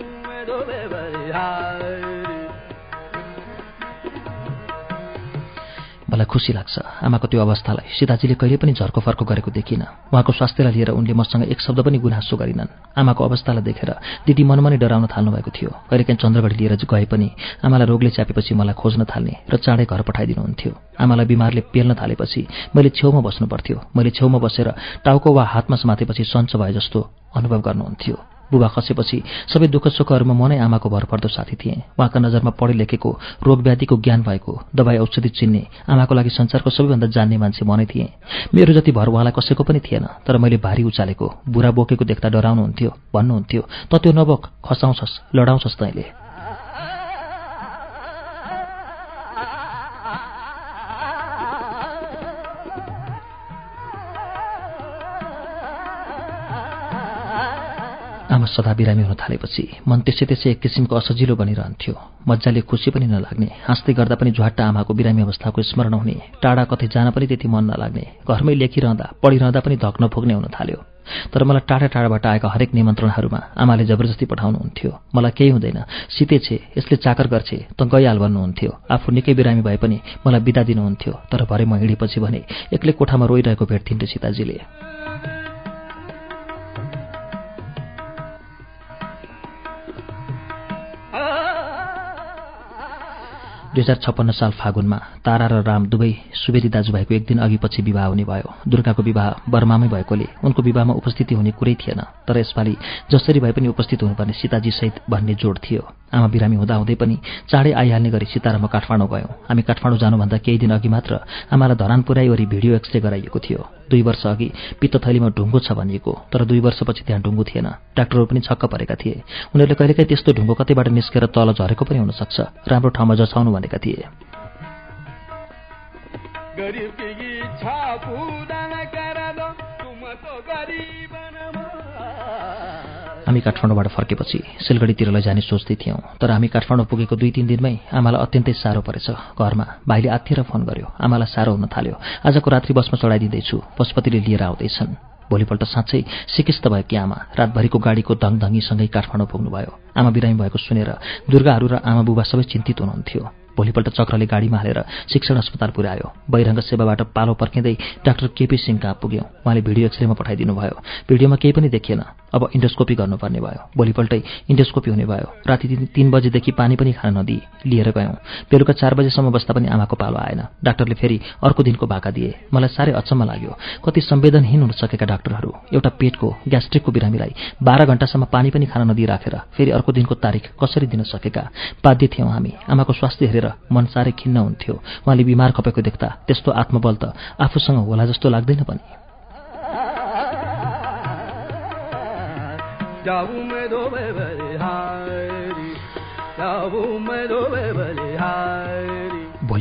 मलाई खुसी लाग्छ। आमाको त्यो अवस्थालाई सीताजीले कहिले पनि झर्को फर्को गरेको देखिनँ। उहाँको स्वास्थ्यलाई लिएर उनले मसँग एक शब्द पनि गुनासो गरिनन्। आमाको अवस्थालाई देखेर दिदी मनमा नै डराउन थाल्नु भएको थियो। कहिलेकाहीँ चन्द्रगढी लिएर गए पनि आमालाई रोगले च्यापेपछि मलाई खोज्न थाल्ने र चाँडै घर पठाइदिनुहुन्थ्यो। आमालाई बिमारले पेल्न थालेपछि मैले छेउमा बस्नु पर्थ्यो मैले छेउमा बसेर टाउको वा हातमा समातेपछि सञ्च भए जस्तो अनुभव गर्नुहुन्थ्यो। बुबा खसेपछि सबै दुःख सुखहरूमा म नै आमाको भरपर्दो साथी थिएँ। उहाँका नजरमा पढे लेखेको रोगव्याधिको ज्ञान भएको दबाई औषधि चिन्ने आमाको लागि संसारको सबैभन्दा जान्ने मान्छे म नै थिएँ। मेरो जति भर उहाँलाई कसैको पनि थिएन तर मैले भारी उचालेको बुढा बोकेको देख्दा डराउनुहुन्थ्यो भन्नुहुन्थ्यो त त्यो नबोक खसाउँछस् लडाउँछस् तैँले। आमा सदा बिरामी हुन थालेपछि मन त्यसै त्यसै एक किसिमको असजिलो बनिरहन्थ्यो। मजाले खुसी पनि नलाग्ने हाँस्दै गर्दा पनि झ्वाट्टा आमाको बिरामी अवस्थाको स्मरण हुने टाढा कतै जान पनि त्यति मन नलाग्ने घरमै लेखिरहँदा पढिरहँदा पनि धक्न फुक्ने हुन थाल्यो। तर मलाई टाढा टाढाबाट आएका हरेक निमन्त्रणहरूमा आमाले जबरजस्ती पठाउनुहुन्थ्यो। मलाई केही हुँदैन सिते छे यसले चाकर गर्छे त गइहाल भन्नुहुन्थ्यो। आफू निकै बिरामी भए पनि मलाई बिदा दिनुहुन्थ्यो तर भरे म हिँडेपछि भने एक्लै कोठामा रोइरहेको भेट्थिन्थ्यो सीताजीले। दुई हजार छप्पन्न साल फागुनमा तारा र राम दुवै सुवेदी दाजुभाइको एक दिन अघि पछि विवाह हुने भयो। दुर्गाको विवाह बर्मामै भएकोले उनको विवाहमा उपस्थिति हुने कुरै थिएन तर यसपालि जसरी भए पनि उपस्थित हुनुपर्ने सीताजीसहित भन्ने जोड थियो। आमा बिरामी हुँदाहुँदै पनि चाँडै आइहाल्ने गरी सीता र म काठमाडौँ गयौँ। हामी काठमाडौँ जानुभन्दा केही दिन अघि मात्र आमालाई धरान पुर्याइवरी भिडियो एक्सरे गराइएको थियो। दुई वर्ष अघि पित्तथैलीमा ढुङ्गो छ भनिएको तर दुई वर्षपछि त्यहाँ ढुङ्गो थिएन। डाक्टरहरू पनि छक्क परेका थिए। उनीहरूले कहिलेकाहीँ त्यस्तो ढुङ्गो कतैबाट निस्केर तल झरेको पनि हुनसक्छ। राम्रो ठाउँमा जछाउनु भनेका थिए। हामी काठमाडौँबाट फर्केपछि सिलगढीतिर लैजाने सोच्दै थियौँ तर हामी काठमाडौँ पुगेको दुई तिन दिनमै आमालाई अत्यन्तै साह्रो परेछ। घरमा भाइले आत्थिएर फोन गर्यो आमालाई साह्रो हुन थाल्यो। आजको रात्रि बसमा चढाइदिँदैछु पशुपतिले लिएर आउँदैछन्। भोलिपल्ट साँच्चै सिकिस्त भएकी आमा रातभरिको गाडीको धङधङीसँगै काठमाडौँ पुग्नुभयो। आमा बिरामी भएको सुनेर दुर्गाहरू र आमा बुबा सबै चिन्तित हुनुहुन्थ्यो। भोलिपल्ट चक्रले गाडीमा हालेर शिक्षण अस्पताल पुर्यायो। बहिरङ्ग सेवाबाट पालो पर्खिँदै डाक्टर केपी सिंह कहाँ पुग्यौँ। उहाँले भिडियो एक्सरेमा पठाइदिनु भयो भिडियोमा केही पनि देखिएन। अब इन्डोस्कोपी गर्नुपर्ने भयो। भोलिपल्टै इन्डोस्कोपी हुने भयो। राति तिन बजेदेखि पानी पनि खान नदिए लिएर गयौँ। बेलुका चार बजेसम्म बस्दा पनि आमाको पालो आएन। डाक्टरले फेरि अर्को दिनको भाका दिए। मलाई साह्रै अचम्म लाग्यो। कति संवेदनहीन हुन सकेका डाक्टरहरू। एउटा पेटको ग्यास्ट्रिकको बिरामीलाई बाह्र घण्टासम्म पानी पनि खान नदिइराखेर फेरि अर्को दिनको तारिक कसरी दिन सकेका? बाध्य थियौँ हामी। आमाको स्वास्थ्य हेरेर मन साह्रै खिन्न हुन्थ्यो। उहाँले बिमार खपेको देख्दा त्यस्तो आत्मबल त आफूसँग होला जस्तो लाग्दैन पनि।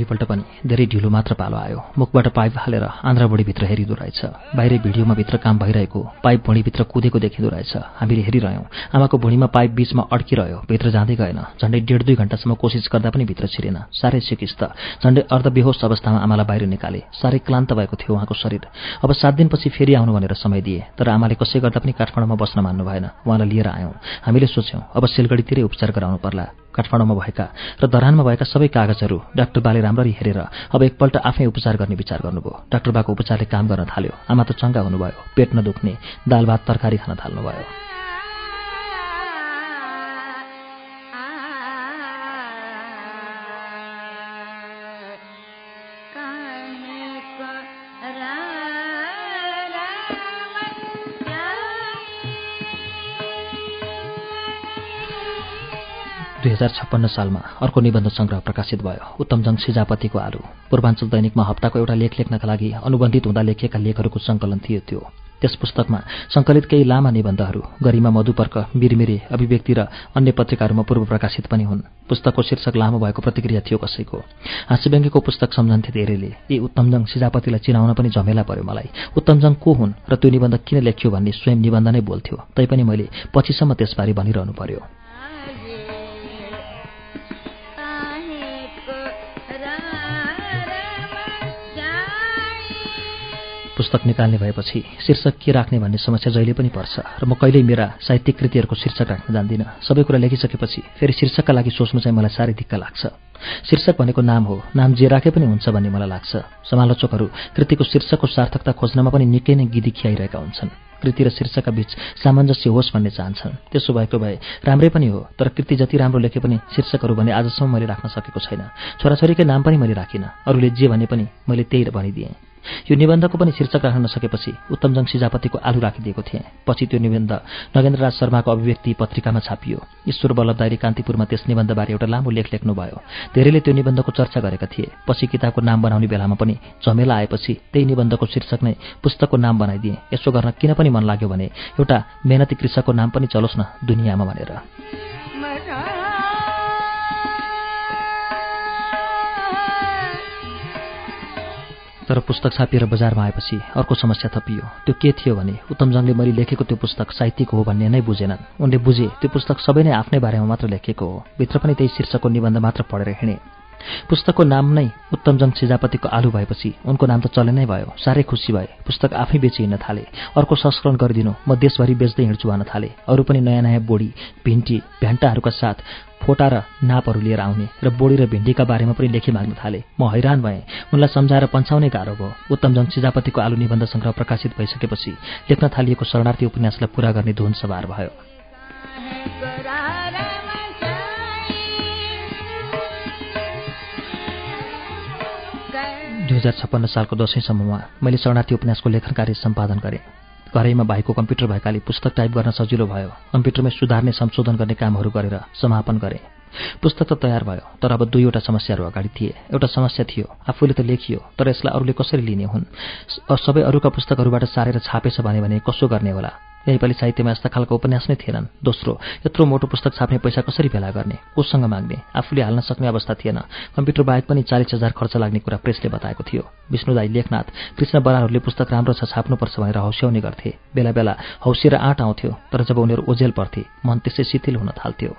भोलिपल्ट पनि धेरै ढिलो मात्र पालो आयो। मुखबाट पाइप हालेर आन्द्रा बुढीभित्र हेरिँदो रहेछ। बाहिरै भिडियोमा भित्र काम भइरहेको पाइप भुँडीभित्र कुदेको देखिँदो रहेछ। हामीले हेरिरह्यौँ। आमाको भुँडीमा पाइप बीचमा अड्किरह्यो। भित्र जाँदै गएन। झन्डै डेढ दुई घन्टासम्म कोसिस गर्दा पनि भित्र छिरेन। साह्रै सिकिस्त। झन्डै अर्धबेहोस अवस्थामा आमालाई बाहिर निकाले। साह्रै क्लान्त भएको थियो उहाँको शरीर। अब सात दिनपछि फेरि आउनु भनेर समय दिए। तर आमाले कसै गर्दा पनि काठमाडौँमा बस्न मान्नु भएन। उहाँलाई लिएर आयौँ। हामीले सोच्यौँ अब सिलगढीतिरै उपचार गराउनु पर्ला। काठमाडौँमा भएका र धरानमा भएका सबै कागजहरू डाक्टर बाले राम्ररी हेरेर अब एकपल्ट आफै उपचार गर्ने विचार गर्नुभयो। डाक्टर बाको उपचारले काम गर्न थाल्यो। आमा त चङ्गा हुनुभयो। पेट नदुख्ने दाल भात तरकारी खान थाल्नुभयो। दुई हजार छप्पन्न सालमा अर्को निबन्ध सङ्ग्रह प्रकाशित भयो। उत्तमजङ सिजापतिको आलु। पूर्वाञ्चल दैनिकमा हप्ताको एउटा लेख लेख्नका लागि अनुबन्धित हुँदा लेखिएका लेखहरूको सङ्कलन थियो त्यो। त्यस पुस्तकमा सङ्कलित केही लामा निबन्धहरू गरिमा मधुपर्क मिरमिरे अभिव्यक्ति र अन्य पत्रिकाहरूमा पूर्व प्रकाशित पनि हुन्। पुस्तकको शीर्षक लामो भएको प्रतिक्रिया थियो कसैको। हाँसीव्यङ्गीको पुस्तक सम्झन्थे धेरैले। यी उत्तमजङ सिजापतिलाई चिनाउन पनि झमेला पर्यो मलाई। उत्तमजङ को हुन् र त्यो निबन्ध किन लेख्यो भन्ने स्वयं निबन्ध नै बोल्थ्यो। तैपनि मैले पछिसम्म त्यसबारे भनिरहनु पर्यो। पुस्तक निकाल्ने भएपछि शीर्षक के राख्ने भन्ने समस्या जहिले पनि पर्छ। र म कहिल्यै मेरा साहित्यिक कृतिहरूको शीर्षक राख्न जान्दिनँ। सबै कुरा लेखिसकेपछि फेरि शीर्षकका लागि सोच्नु चाहिँ मलाई साह्रै दिक्क लाग्छ। शीर्षक भनेको नाम हो। नाम जे राखे पनि हुन्छ भन्ने मलाई लाग्छ। समालोचकहरू कृतिको शीर्षकको सार्थकता खोज्नमा पनि निकै नै गिदी खियाइरहेका हुन्छन्। कृति र शीर्षकका बीच सामञ्जस्य होस् भन्ने चाहन्छन्। त्यसो भएको भए राम्रै पनि हो तर कृति जति राम्रो लेखे पनि शीर्षकहरू भने आजसम्म मैले राख्न सकेको छैन। छोराछोरीकै नाम पनि मैले राखिनँ अरूले जे भने पनि मैले त्यही भनिदिएँ। यो निबन्धको पनि शीर्षक राख्न नसकेपछि उत्तमजङ सिजापतिको आलु राखिदिएको थिएँ। पछि त्यो निबन्ध नगेन्द्रराज शर्माको अभिव्यक्ति पत्रिकामा छापियो। ईश्वर बल्लभदारी कान्तिपुरमा त्यस निबन्धबारे एउटा लामो लेख लेख्नुभयो। धेरैले त्यो निबन्धको चर्चा गरेका थिए। पछि किताबको नाम बनाउने बेलामा पनि झमेला आएपछि त्यही निबन्धको शीर्षक नै पुस्तकको नाम बनाइदिए। यसो गर्न किन पनि मन लाग्यो भने एउटा मेहनती कृषकको नाम पनि चलोस् न दुनियाँमा भनेर। तर पुस्तक छापिएर बजारमा आएपछि अर्को समस्या थपियो। त्यो के थियो भने उत्तमजङले मैले लेखेको त्यो पुस्तक साहित्यिक हो भन्ने नै बुझेनन्। उनले बुझे त्यो पुस्तक सबै नै आफ्नै बारेमा मात्र लेखेको हो। भित्र पनि त्यही शीर्षकको निबन्ध मात्र पढेर हिँडे। पुस्तकको नाम नै उत्तमजङ सिजापतिको आलु भएपछि उनको नाम त चले नै भयो। साह्रै खुसी भए। पुस्तक आफै बेची हिँड्न थाले। अर्को संस्करण गरिदिनु। म देशभरि बेच्दै हिँड्छु भन्न थाले। अरू पनि नयाँ नयाँ बोडी भिन्टी भ्यान्टाहरूका साथ फोटा र नापहरू लिएर आउने र बोडी र भिन्डीका बारेमा पनि लेखी माग्न थाले। म हैरान भएँ। उनलाई सम्झाएर पन्छाउनै गाह्रो भयो। उत्तमजङ सिजापतिको आलु निबन्ध सङ्ग्रह प्रकाशित भइसकेपछि लेख्न थालिएको शरणार्थी उपन्यासलाई पूरा गर्ने धुन सवार भयो। हजार छप्पन्न सालको दसैँसम्ममा मैले शरणार्थी उपन्यासको लेखन कार्य सम्पादन गरेँ। घरैमा भाइको कम्प्युटर भएकाले पुस्तक टाइप गर्न सजिलो भयो। कम्प्युटरमै सुधार्ने संशोधन गर्ने कामहरू गरेर समापन गरेँ। पुस्तक त तयार भयो तर अब दुईवटा समस्याहरू अगाडि थिए। एउटा समस्या थियो आफूले त लेखियो तर यसलाई अरूले कसरी लिने हुन्? सबै अरूका पुस्तकहरूबाट सारेर छापेछ भने कसो गर्ने होला? नेपाली साहित्यमा यस्ता खालको उपन्यास नै थिएनन्। दोस्रो यत्रो मोटो पुस्तक छाप्ने पैसा कसरी भेला गर्ने? कोसँग माग्ने? आफूले हाल्न सक्ने अवस्था थिएन। कम्प्युटर बाहेक पनि चालिस हजार खर्च लाग्ने कुरा प्रेसले बताएको थियो। विष्णुदाई लेखनाथ कृष्ण बराहरूले पुस्तक राम्रो छ छाप्नुपर्छ भनेर हौस्याउने गर्थे। बेला बेला हौसिएर आँट आउँथ्यो तर जब उनीहरू ओझेल पर्थे मन त्यसै शिथिल हुन थाल्थ्यो।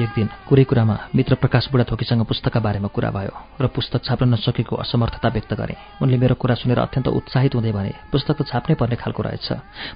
एक दिन कुरै कुरामा मित्र प्रकाश बुढाथोकीसँग पुस्तकका बारेमा कुरा भयो र पुस्तक छाप्न नसकेको असमर्थता व्यक्त गरे। उनले मेरो कुरा सुनेर अत्यन्त उत्साहित हुँदै भने पुस्तक त छाप्नै पर्ने खालको रहेछ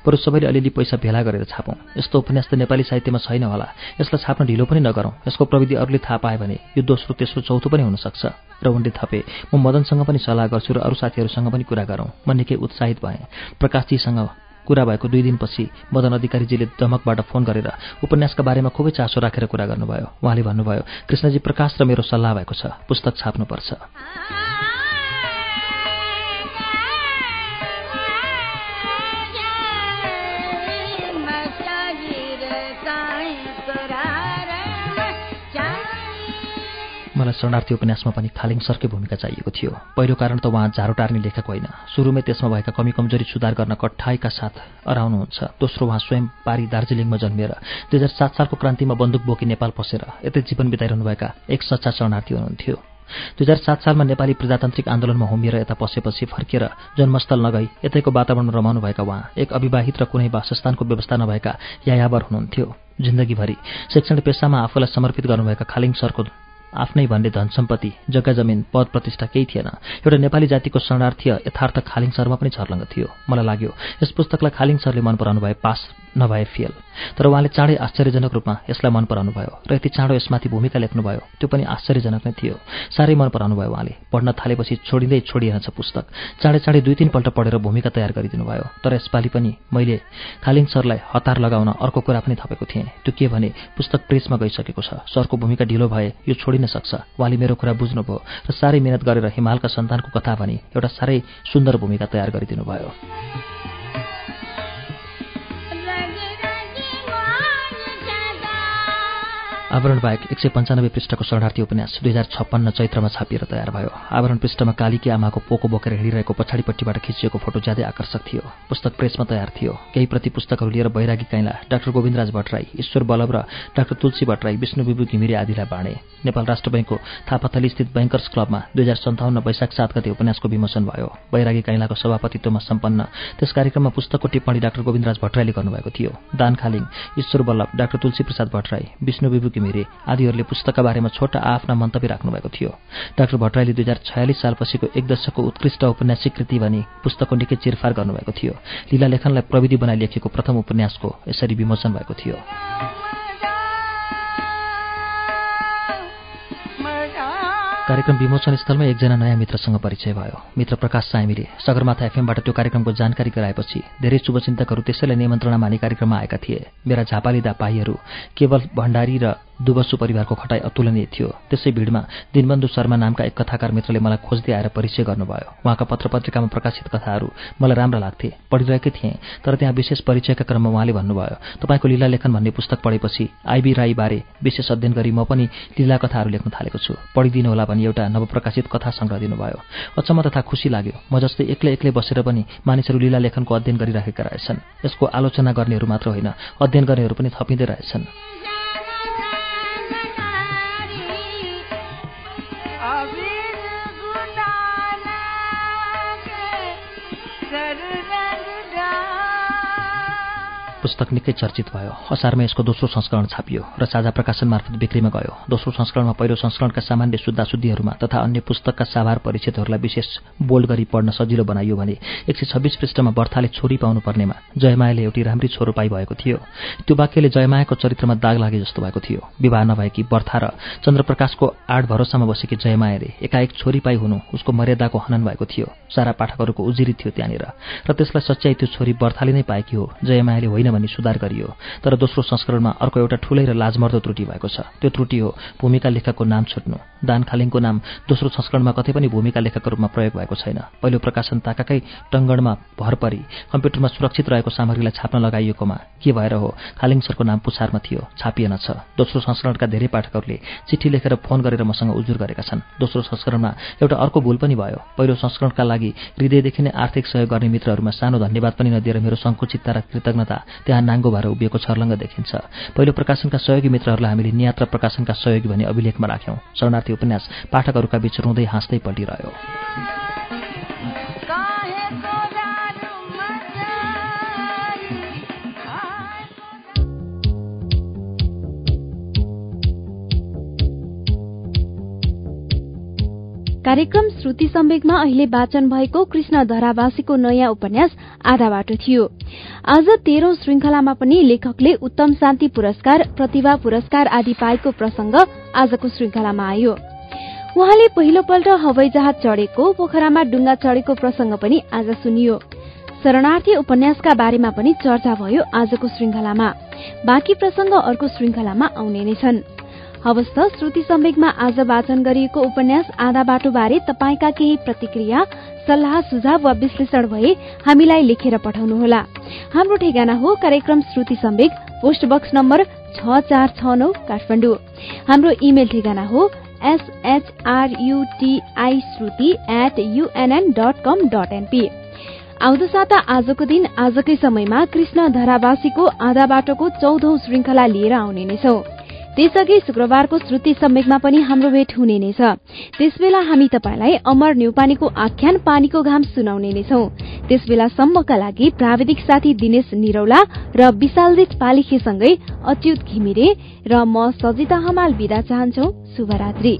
बरु सबैले अलिअलि पैसा भेला गरेर छापौँ। यस्तो उपन्यास त नेपाली साहित्यमा छैन होला। यसलाई छाप्न ढिलो पनि नगरौँ। यसको प्रविधि अरूले थाहा पाए भने यो दोस्रो तेस्रो चौथो पनि हुनसक्छ र उनले थपे म मदनसँग पनि सल्लाह गर्छु र अरू साथीहरूसँग पनि कुरा गरौँ। म निकै उत्साहित भएँ। प्रकाशजीसँग कुरा भएको दुई दिनपछि मदन अधिकारीजीले दमकबाट फोन गरेर उपन्यासका बारेमा खुबै चासो राखेर कुरा गर्नुभयो। उहाँले भन्नुभयो कृष्णजी प्रकाश र मेरो सल्लाह भएको छ। पुस्तक छाप्नुपर्छ। मलाई शरणार्थी उपन्यासमा पनि खालिङ सरकै भूमिका चाहिएको थियो। पहिलो कारण त उहाँ झारो टार्ने लेखक होइन। सुरुमै त्यसमा भएका कमी कमजोरी सुधार गर्न कठाइका साथ अराउनुहुन्छ दोस्रो उहाँ स्वयं पारी दार्जिलिङमा जन्मिएर दुई हजार सात सालको क्रान्तिमा बन्दुक बोकी नेपाल पसेर यतै जीवन बिताइरहनुभएका एक सच्चा शरणार्थी हुनुहुन्थ्यो। दुई हजार सात सालमा नेपाली प्रजातान्त्रिक आन्दोलनमा होमिएर यता पसेपछि फर्किएर जन्मस्थल नगई यतैको वातावरणमा रमाउनुभएका उहाँ एक अविवाहित र कुनै वासस्थानको व्यवस्था नभएका यायावर हुनुहुन्थ्यो। जिन्दगीभरि शैक्षणिक पेसामा आफूलाई समर्पित गर्नुभएका खालिङ सरको आफ्नै भन्ने धन सम्पत्ति जग्गा जमिन पद प्रतिष्ठा केही थिएन। एउटा नेपाली जातिको शरणार्थी यथार्थ खालिङ शर्मा पनि छर्लङ्ग थियो। मलाई लाग्यो यस पुस्तकलाई खालिङ सरले मन पराउनु भए पास नभए फेल। तर उहाँले चाँडै आश्चर्यजनक रूपमा यसलाई मन पराउनु भयो र यति चाँडो यसमाथि भूमिका लेख्नुभयो त्यो पनि आश्चर्यजनक नै थियो। साह्रै मन पराउनु भयो उहाँले। पढ्न थालेपछि छोडिँदै छोडिरहन्छ पुस्तक। चाँडै चाँडै दुई तिनपल्ट पढेर भूमिका तयार गरिदिनु भयो। तर यसपालि पनि मैले खालिङ सरलाई हतार लगाउन अर्को कुरा पनि थपेको थिएँ। त्यो के भने पुस्तक प्रेसमा गइसकेको छ। सरको भूमिका ढिलो भए यो छोडिन सक्छ। उहाँले मेरो कुरा बुझ्नुभयो र साह्रै मिहिनेत गरेर हिमालका सन्तानको कथा भनी एउटा साह्रै सुन्दर भूमिका तयार गरिदिनु भयो। आवरण बाहेक एक सय पन्चानब्बे पृष्ठको शरणार्थी उपन्यास दुई हजार छप्पन्न चैत्रमा छापिएर तयार भयो। आवरण पृष्ठमा कालीकी आमाको पोको बोकेर हिँडिरहेको पछाडिपट्टिबाट खिचिएको फोटो ज्यादै आकर्षक थियो। पुस्तक प्रेसमा तयार थियो। केही प्रति पुस्तकहरू लिएर बैरागी काइला डाक्टर गोविन्दराज भट्टराई ईश्वर बल्लभ र डाक्टर तुलसी भट्टराई विष्णु विभु घिमिरे आदिलाई बाँडे। नेपाल राष्ट्र ब्याङ्कको थापाथली स्थित ब्याङ्कर्स क्लबमा दुई हजार सन्ताउन्न वैशाख सात गते उपन्यासको विमोचन भयो। बैरागी काइलाको सभापतित्वमा सम्पन्न त्यस कार्यक्रममा पुस्तकको टिप्पणी डाक्टर गोविन्दराज भट्टराईले गर्नुभएको थियो। दान खालिङ ईश्वर बल्लभ डाक्टर तुलसी प्रसाद भट्टराई विष्णु विभु घिमिरे आदिहरूले पुस्तकका बारेमा छोटा आफ्ना मन्तव्य राख्नुभएको थियो। डाक्टर भट्टराईले दुई हजार छयालिस सालपछिको एक दशकको उत्कृष्ट उपन्यासिक कृति भनी पुस्तकको निकै चिरफार गर्नुभएको थियो। लीला लेखनलाई प्रविधि बनाइ लेखेको प्रथम उपन्यासको यसरी विमोचन भएको थियो। कार्यक्रम विमोचन स्थलमा एकजना नयाँ मित्रसँग परिचय भयो। मित्र प्रकाश साइमीले सगरमाथा एफएमबाट त्यो कार्यक्रमको जानकारी गराएपछि धेरै शुभचिन्तकहरू त्यसैलाई निमन्त्रणा माने कार्यक्रममा आएका थिए। मेरा झापालिदा पाईहरू केवल भण्डारी र दुवसु परिवारको खटाई अतुलनीय थियो। त्यसै भिडमा दिनबन्धु शर्मा नामका एक कथाकार मित्रले मलाई खोज्दै आएर परिचय गर्नुभयो। उहाँका पत्र पत्रिकामा प्रकाशित कथाहरू मलाई राम्रा लाग्थे पढिरहेकै थिएँ तर त्यहाँ विशेष परिचयका क्रममा उहाँले भन्नुभयो तपाईँको लीला लेखन भन्ने पुस्तक पढेपछि आइबी राईबारे विशेष अध्ययन गरी म पनि लीला कथाहरू लेख्न थालेको छु। पढिदिनु होला भनी एउटा नवप्रकाशित कथा सङ्ग्रह दिनुभयो। अचम्म तथा खुसी लाग्यो। म जस्तै एक्लै एक्लै बसेर पनि मानिसहरू लीला लेखनको अध्ययन गरिराखेका रहेछन्। यसको आलोचना गर्नेहरू मात्र होइन अध्ययन गर्नेहरू पनि थपिँदै रहेछन्। पुस्तक निकै चर्चित भयो। असारमा यसको दोस्रो संस्करण छापियो र साझा प्रकाशन मार्फत बिक्रीमा गयो। दोस्रो संस्करणमा पहिलो संस्करणका सामान्य शुद्धाशुद्धिहरूमा तथा अन्य पुस्तकका साभार परिचितहरूलाई विशेष बोल्ड गरी पढ्न सजिलो बनाइयो भने एक सय छब्बिस पृष्ठमा बर्थाले छोरी पाउनु पर्नेमा जयमायाले एउटी राम्री छोरो पाइ भएको थियो। त्यो वाक्यले जयमायाको चरित्रमा दाग लागे जस्तो भएको थियो। विवाह नभएकी बर्था र चन्द्रप्रकाशको आड भरोसामा बसेकी जयमायाले एकाएक छोरी पाइ हुनु उसको मर्यादाको हनन भएको थियो। सारा पाठकहरूको उजिरी थियो त्यहाँनिर र त्यसलाई सच्याइ त्यो छोरी बर्थाले नै पाएकी हो। जयमायाले होइन भनी सुधार गरियो। तर दोस्रो संस्करणमा अर्को एउटा ठूलै र लाजमर्दो त्रुटि भएको छ। त्यो त्रुटि हो भूमिका लेखकको नाम छुट्नु। दान खालिङको नाम दोस्रो संस्करणमा कतै पनि भूमिका लेखकको रूपमा प्रयोग भएको छैन। पहिलो प्रकाशन ताकाकै टङ्गणमा भर परी। कम्प्युटरमा सुरक्षित रहेको सामग्रीलाई छाप्न लगाइएकोमा के भएर हो? खालिङ सरको नाम पुछारमा थियो। छापिएन छ। दोस्रो संस्करणका धेरै पाठकहरूले चिठी लेखेर फोन गरेर मसँग उजुर गरेका छन्। दोस्रो संस्करणमा एउटा अर्को भूल पनि भयो। पहिलो संस्करणका लागि हृदयदेखि नै आर्थिक सहयोग गर्ने मित्रहरूमा सानो धन्यवाद पनि नदिएर मेरो सङ्कुचितता र कृतज्ञता त्यहाँ नाङ्गो भएर उभिएको छर्लङ्ग देखिन्छ। पहिलो प्रकाशनका सहयोगी मित्रहरूलाई हामीले नियात्रा प्रकाशनका सहयोगी भनी अभिलेखमा राख्यौं। शरणार्थी उपन्यास पाठकहरूका बीच रुँदै हाँस्दै पल्टिरह्यो कार्यक्रम श्रुति सम्वेकमा अहिले वाचन भएको कृष्ण धरावासीको नयाँ उपन्यास आधा बाटो थियो। आज तेह्रौं श्रृंखलामा पनि लेखकले उत्तम शान्ति पुरस्कार प्रतिभा पुरस्कार आदि पाएको प्रसंग आजको श्रृंखलामा आयो। उहाँले पहिलोपल्ट हवाई जहाज चढेको पोखरामा डुङ्गा चढेको प्रसंग पनि आज सुनियो। शरणार्थी उपन्यासका बारेमा पनि चर्चा भयो आजको श्रृंखलामा बाँकी प्रसंग अर्को श्रृंखलामा आउने नै छन्। हवस् श्रुति सम्वेकमा आज वाचन गरिएको उपन्यास आधा बाटोबारे तपाईँका केही प्रतिक्रिया सल्लाह सुझाव वा विश्लेषण भए हामीलाई लेखेर पठाउनुहोला हाम्रो ठेगाना हो कार्यक्रम Shruti Sambeg post box number छ चार छ नौ काठमाडौँ हाम्रो इमेल ठेगाना हो S H R U T I Shruti at U N N dot com dot N P आउँदो साता आजको दिन आजकै समयमा कृष्ण धरावासीको आधा बाटोको चौधौं श्रृंखला लिएर आउने नै छौं त्यसअघि शुक्रबारको श्रुति सम्वेकमा पनि हाम्रो भेट हुने नै छ। त्यसबेला हामी तपाईँलाई अमर न्यौपानीको आख्यान पानीको घाम सुनाउने नै छौं। त्यसबेलासम्मका लागि प्राविधिक साथी दिनेश निरौला र विशालजित पालिखेसँगै अच्युत घिमिरे र म सजिता हमाल विदा चाहन्छौ। शुभरात्री।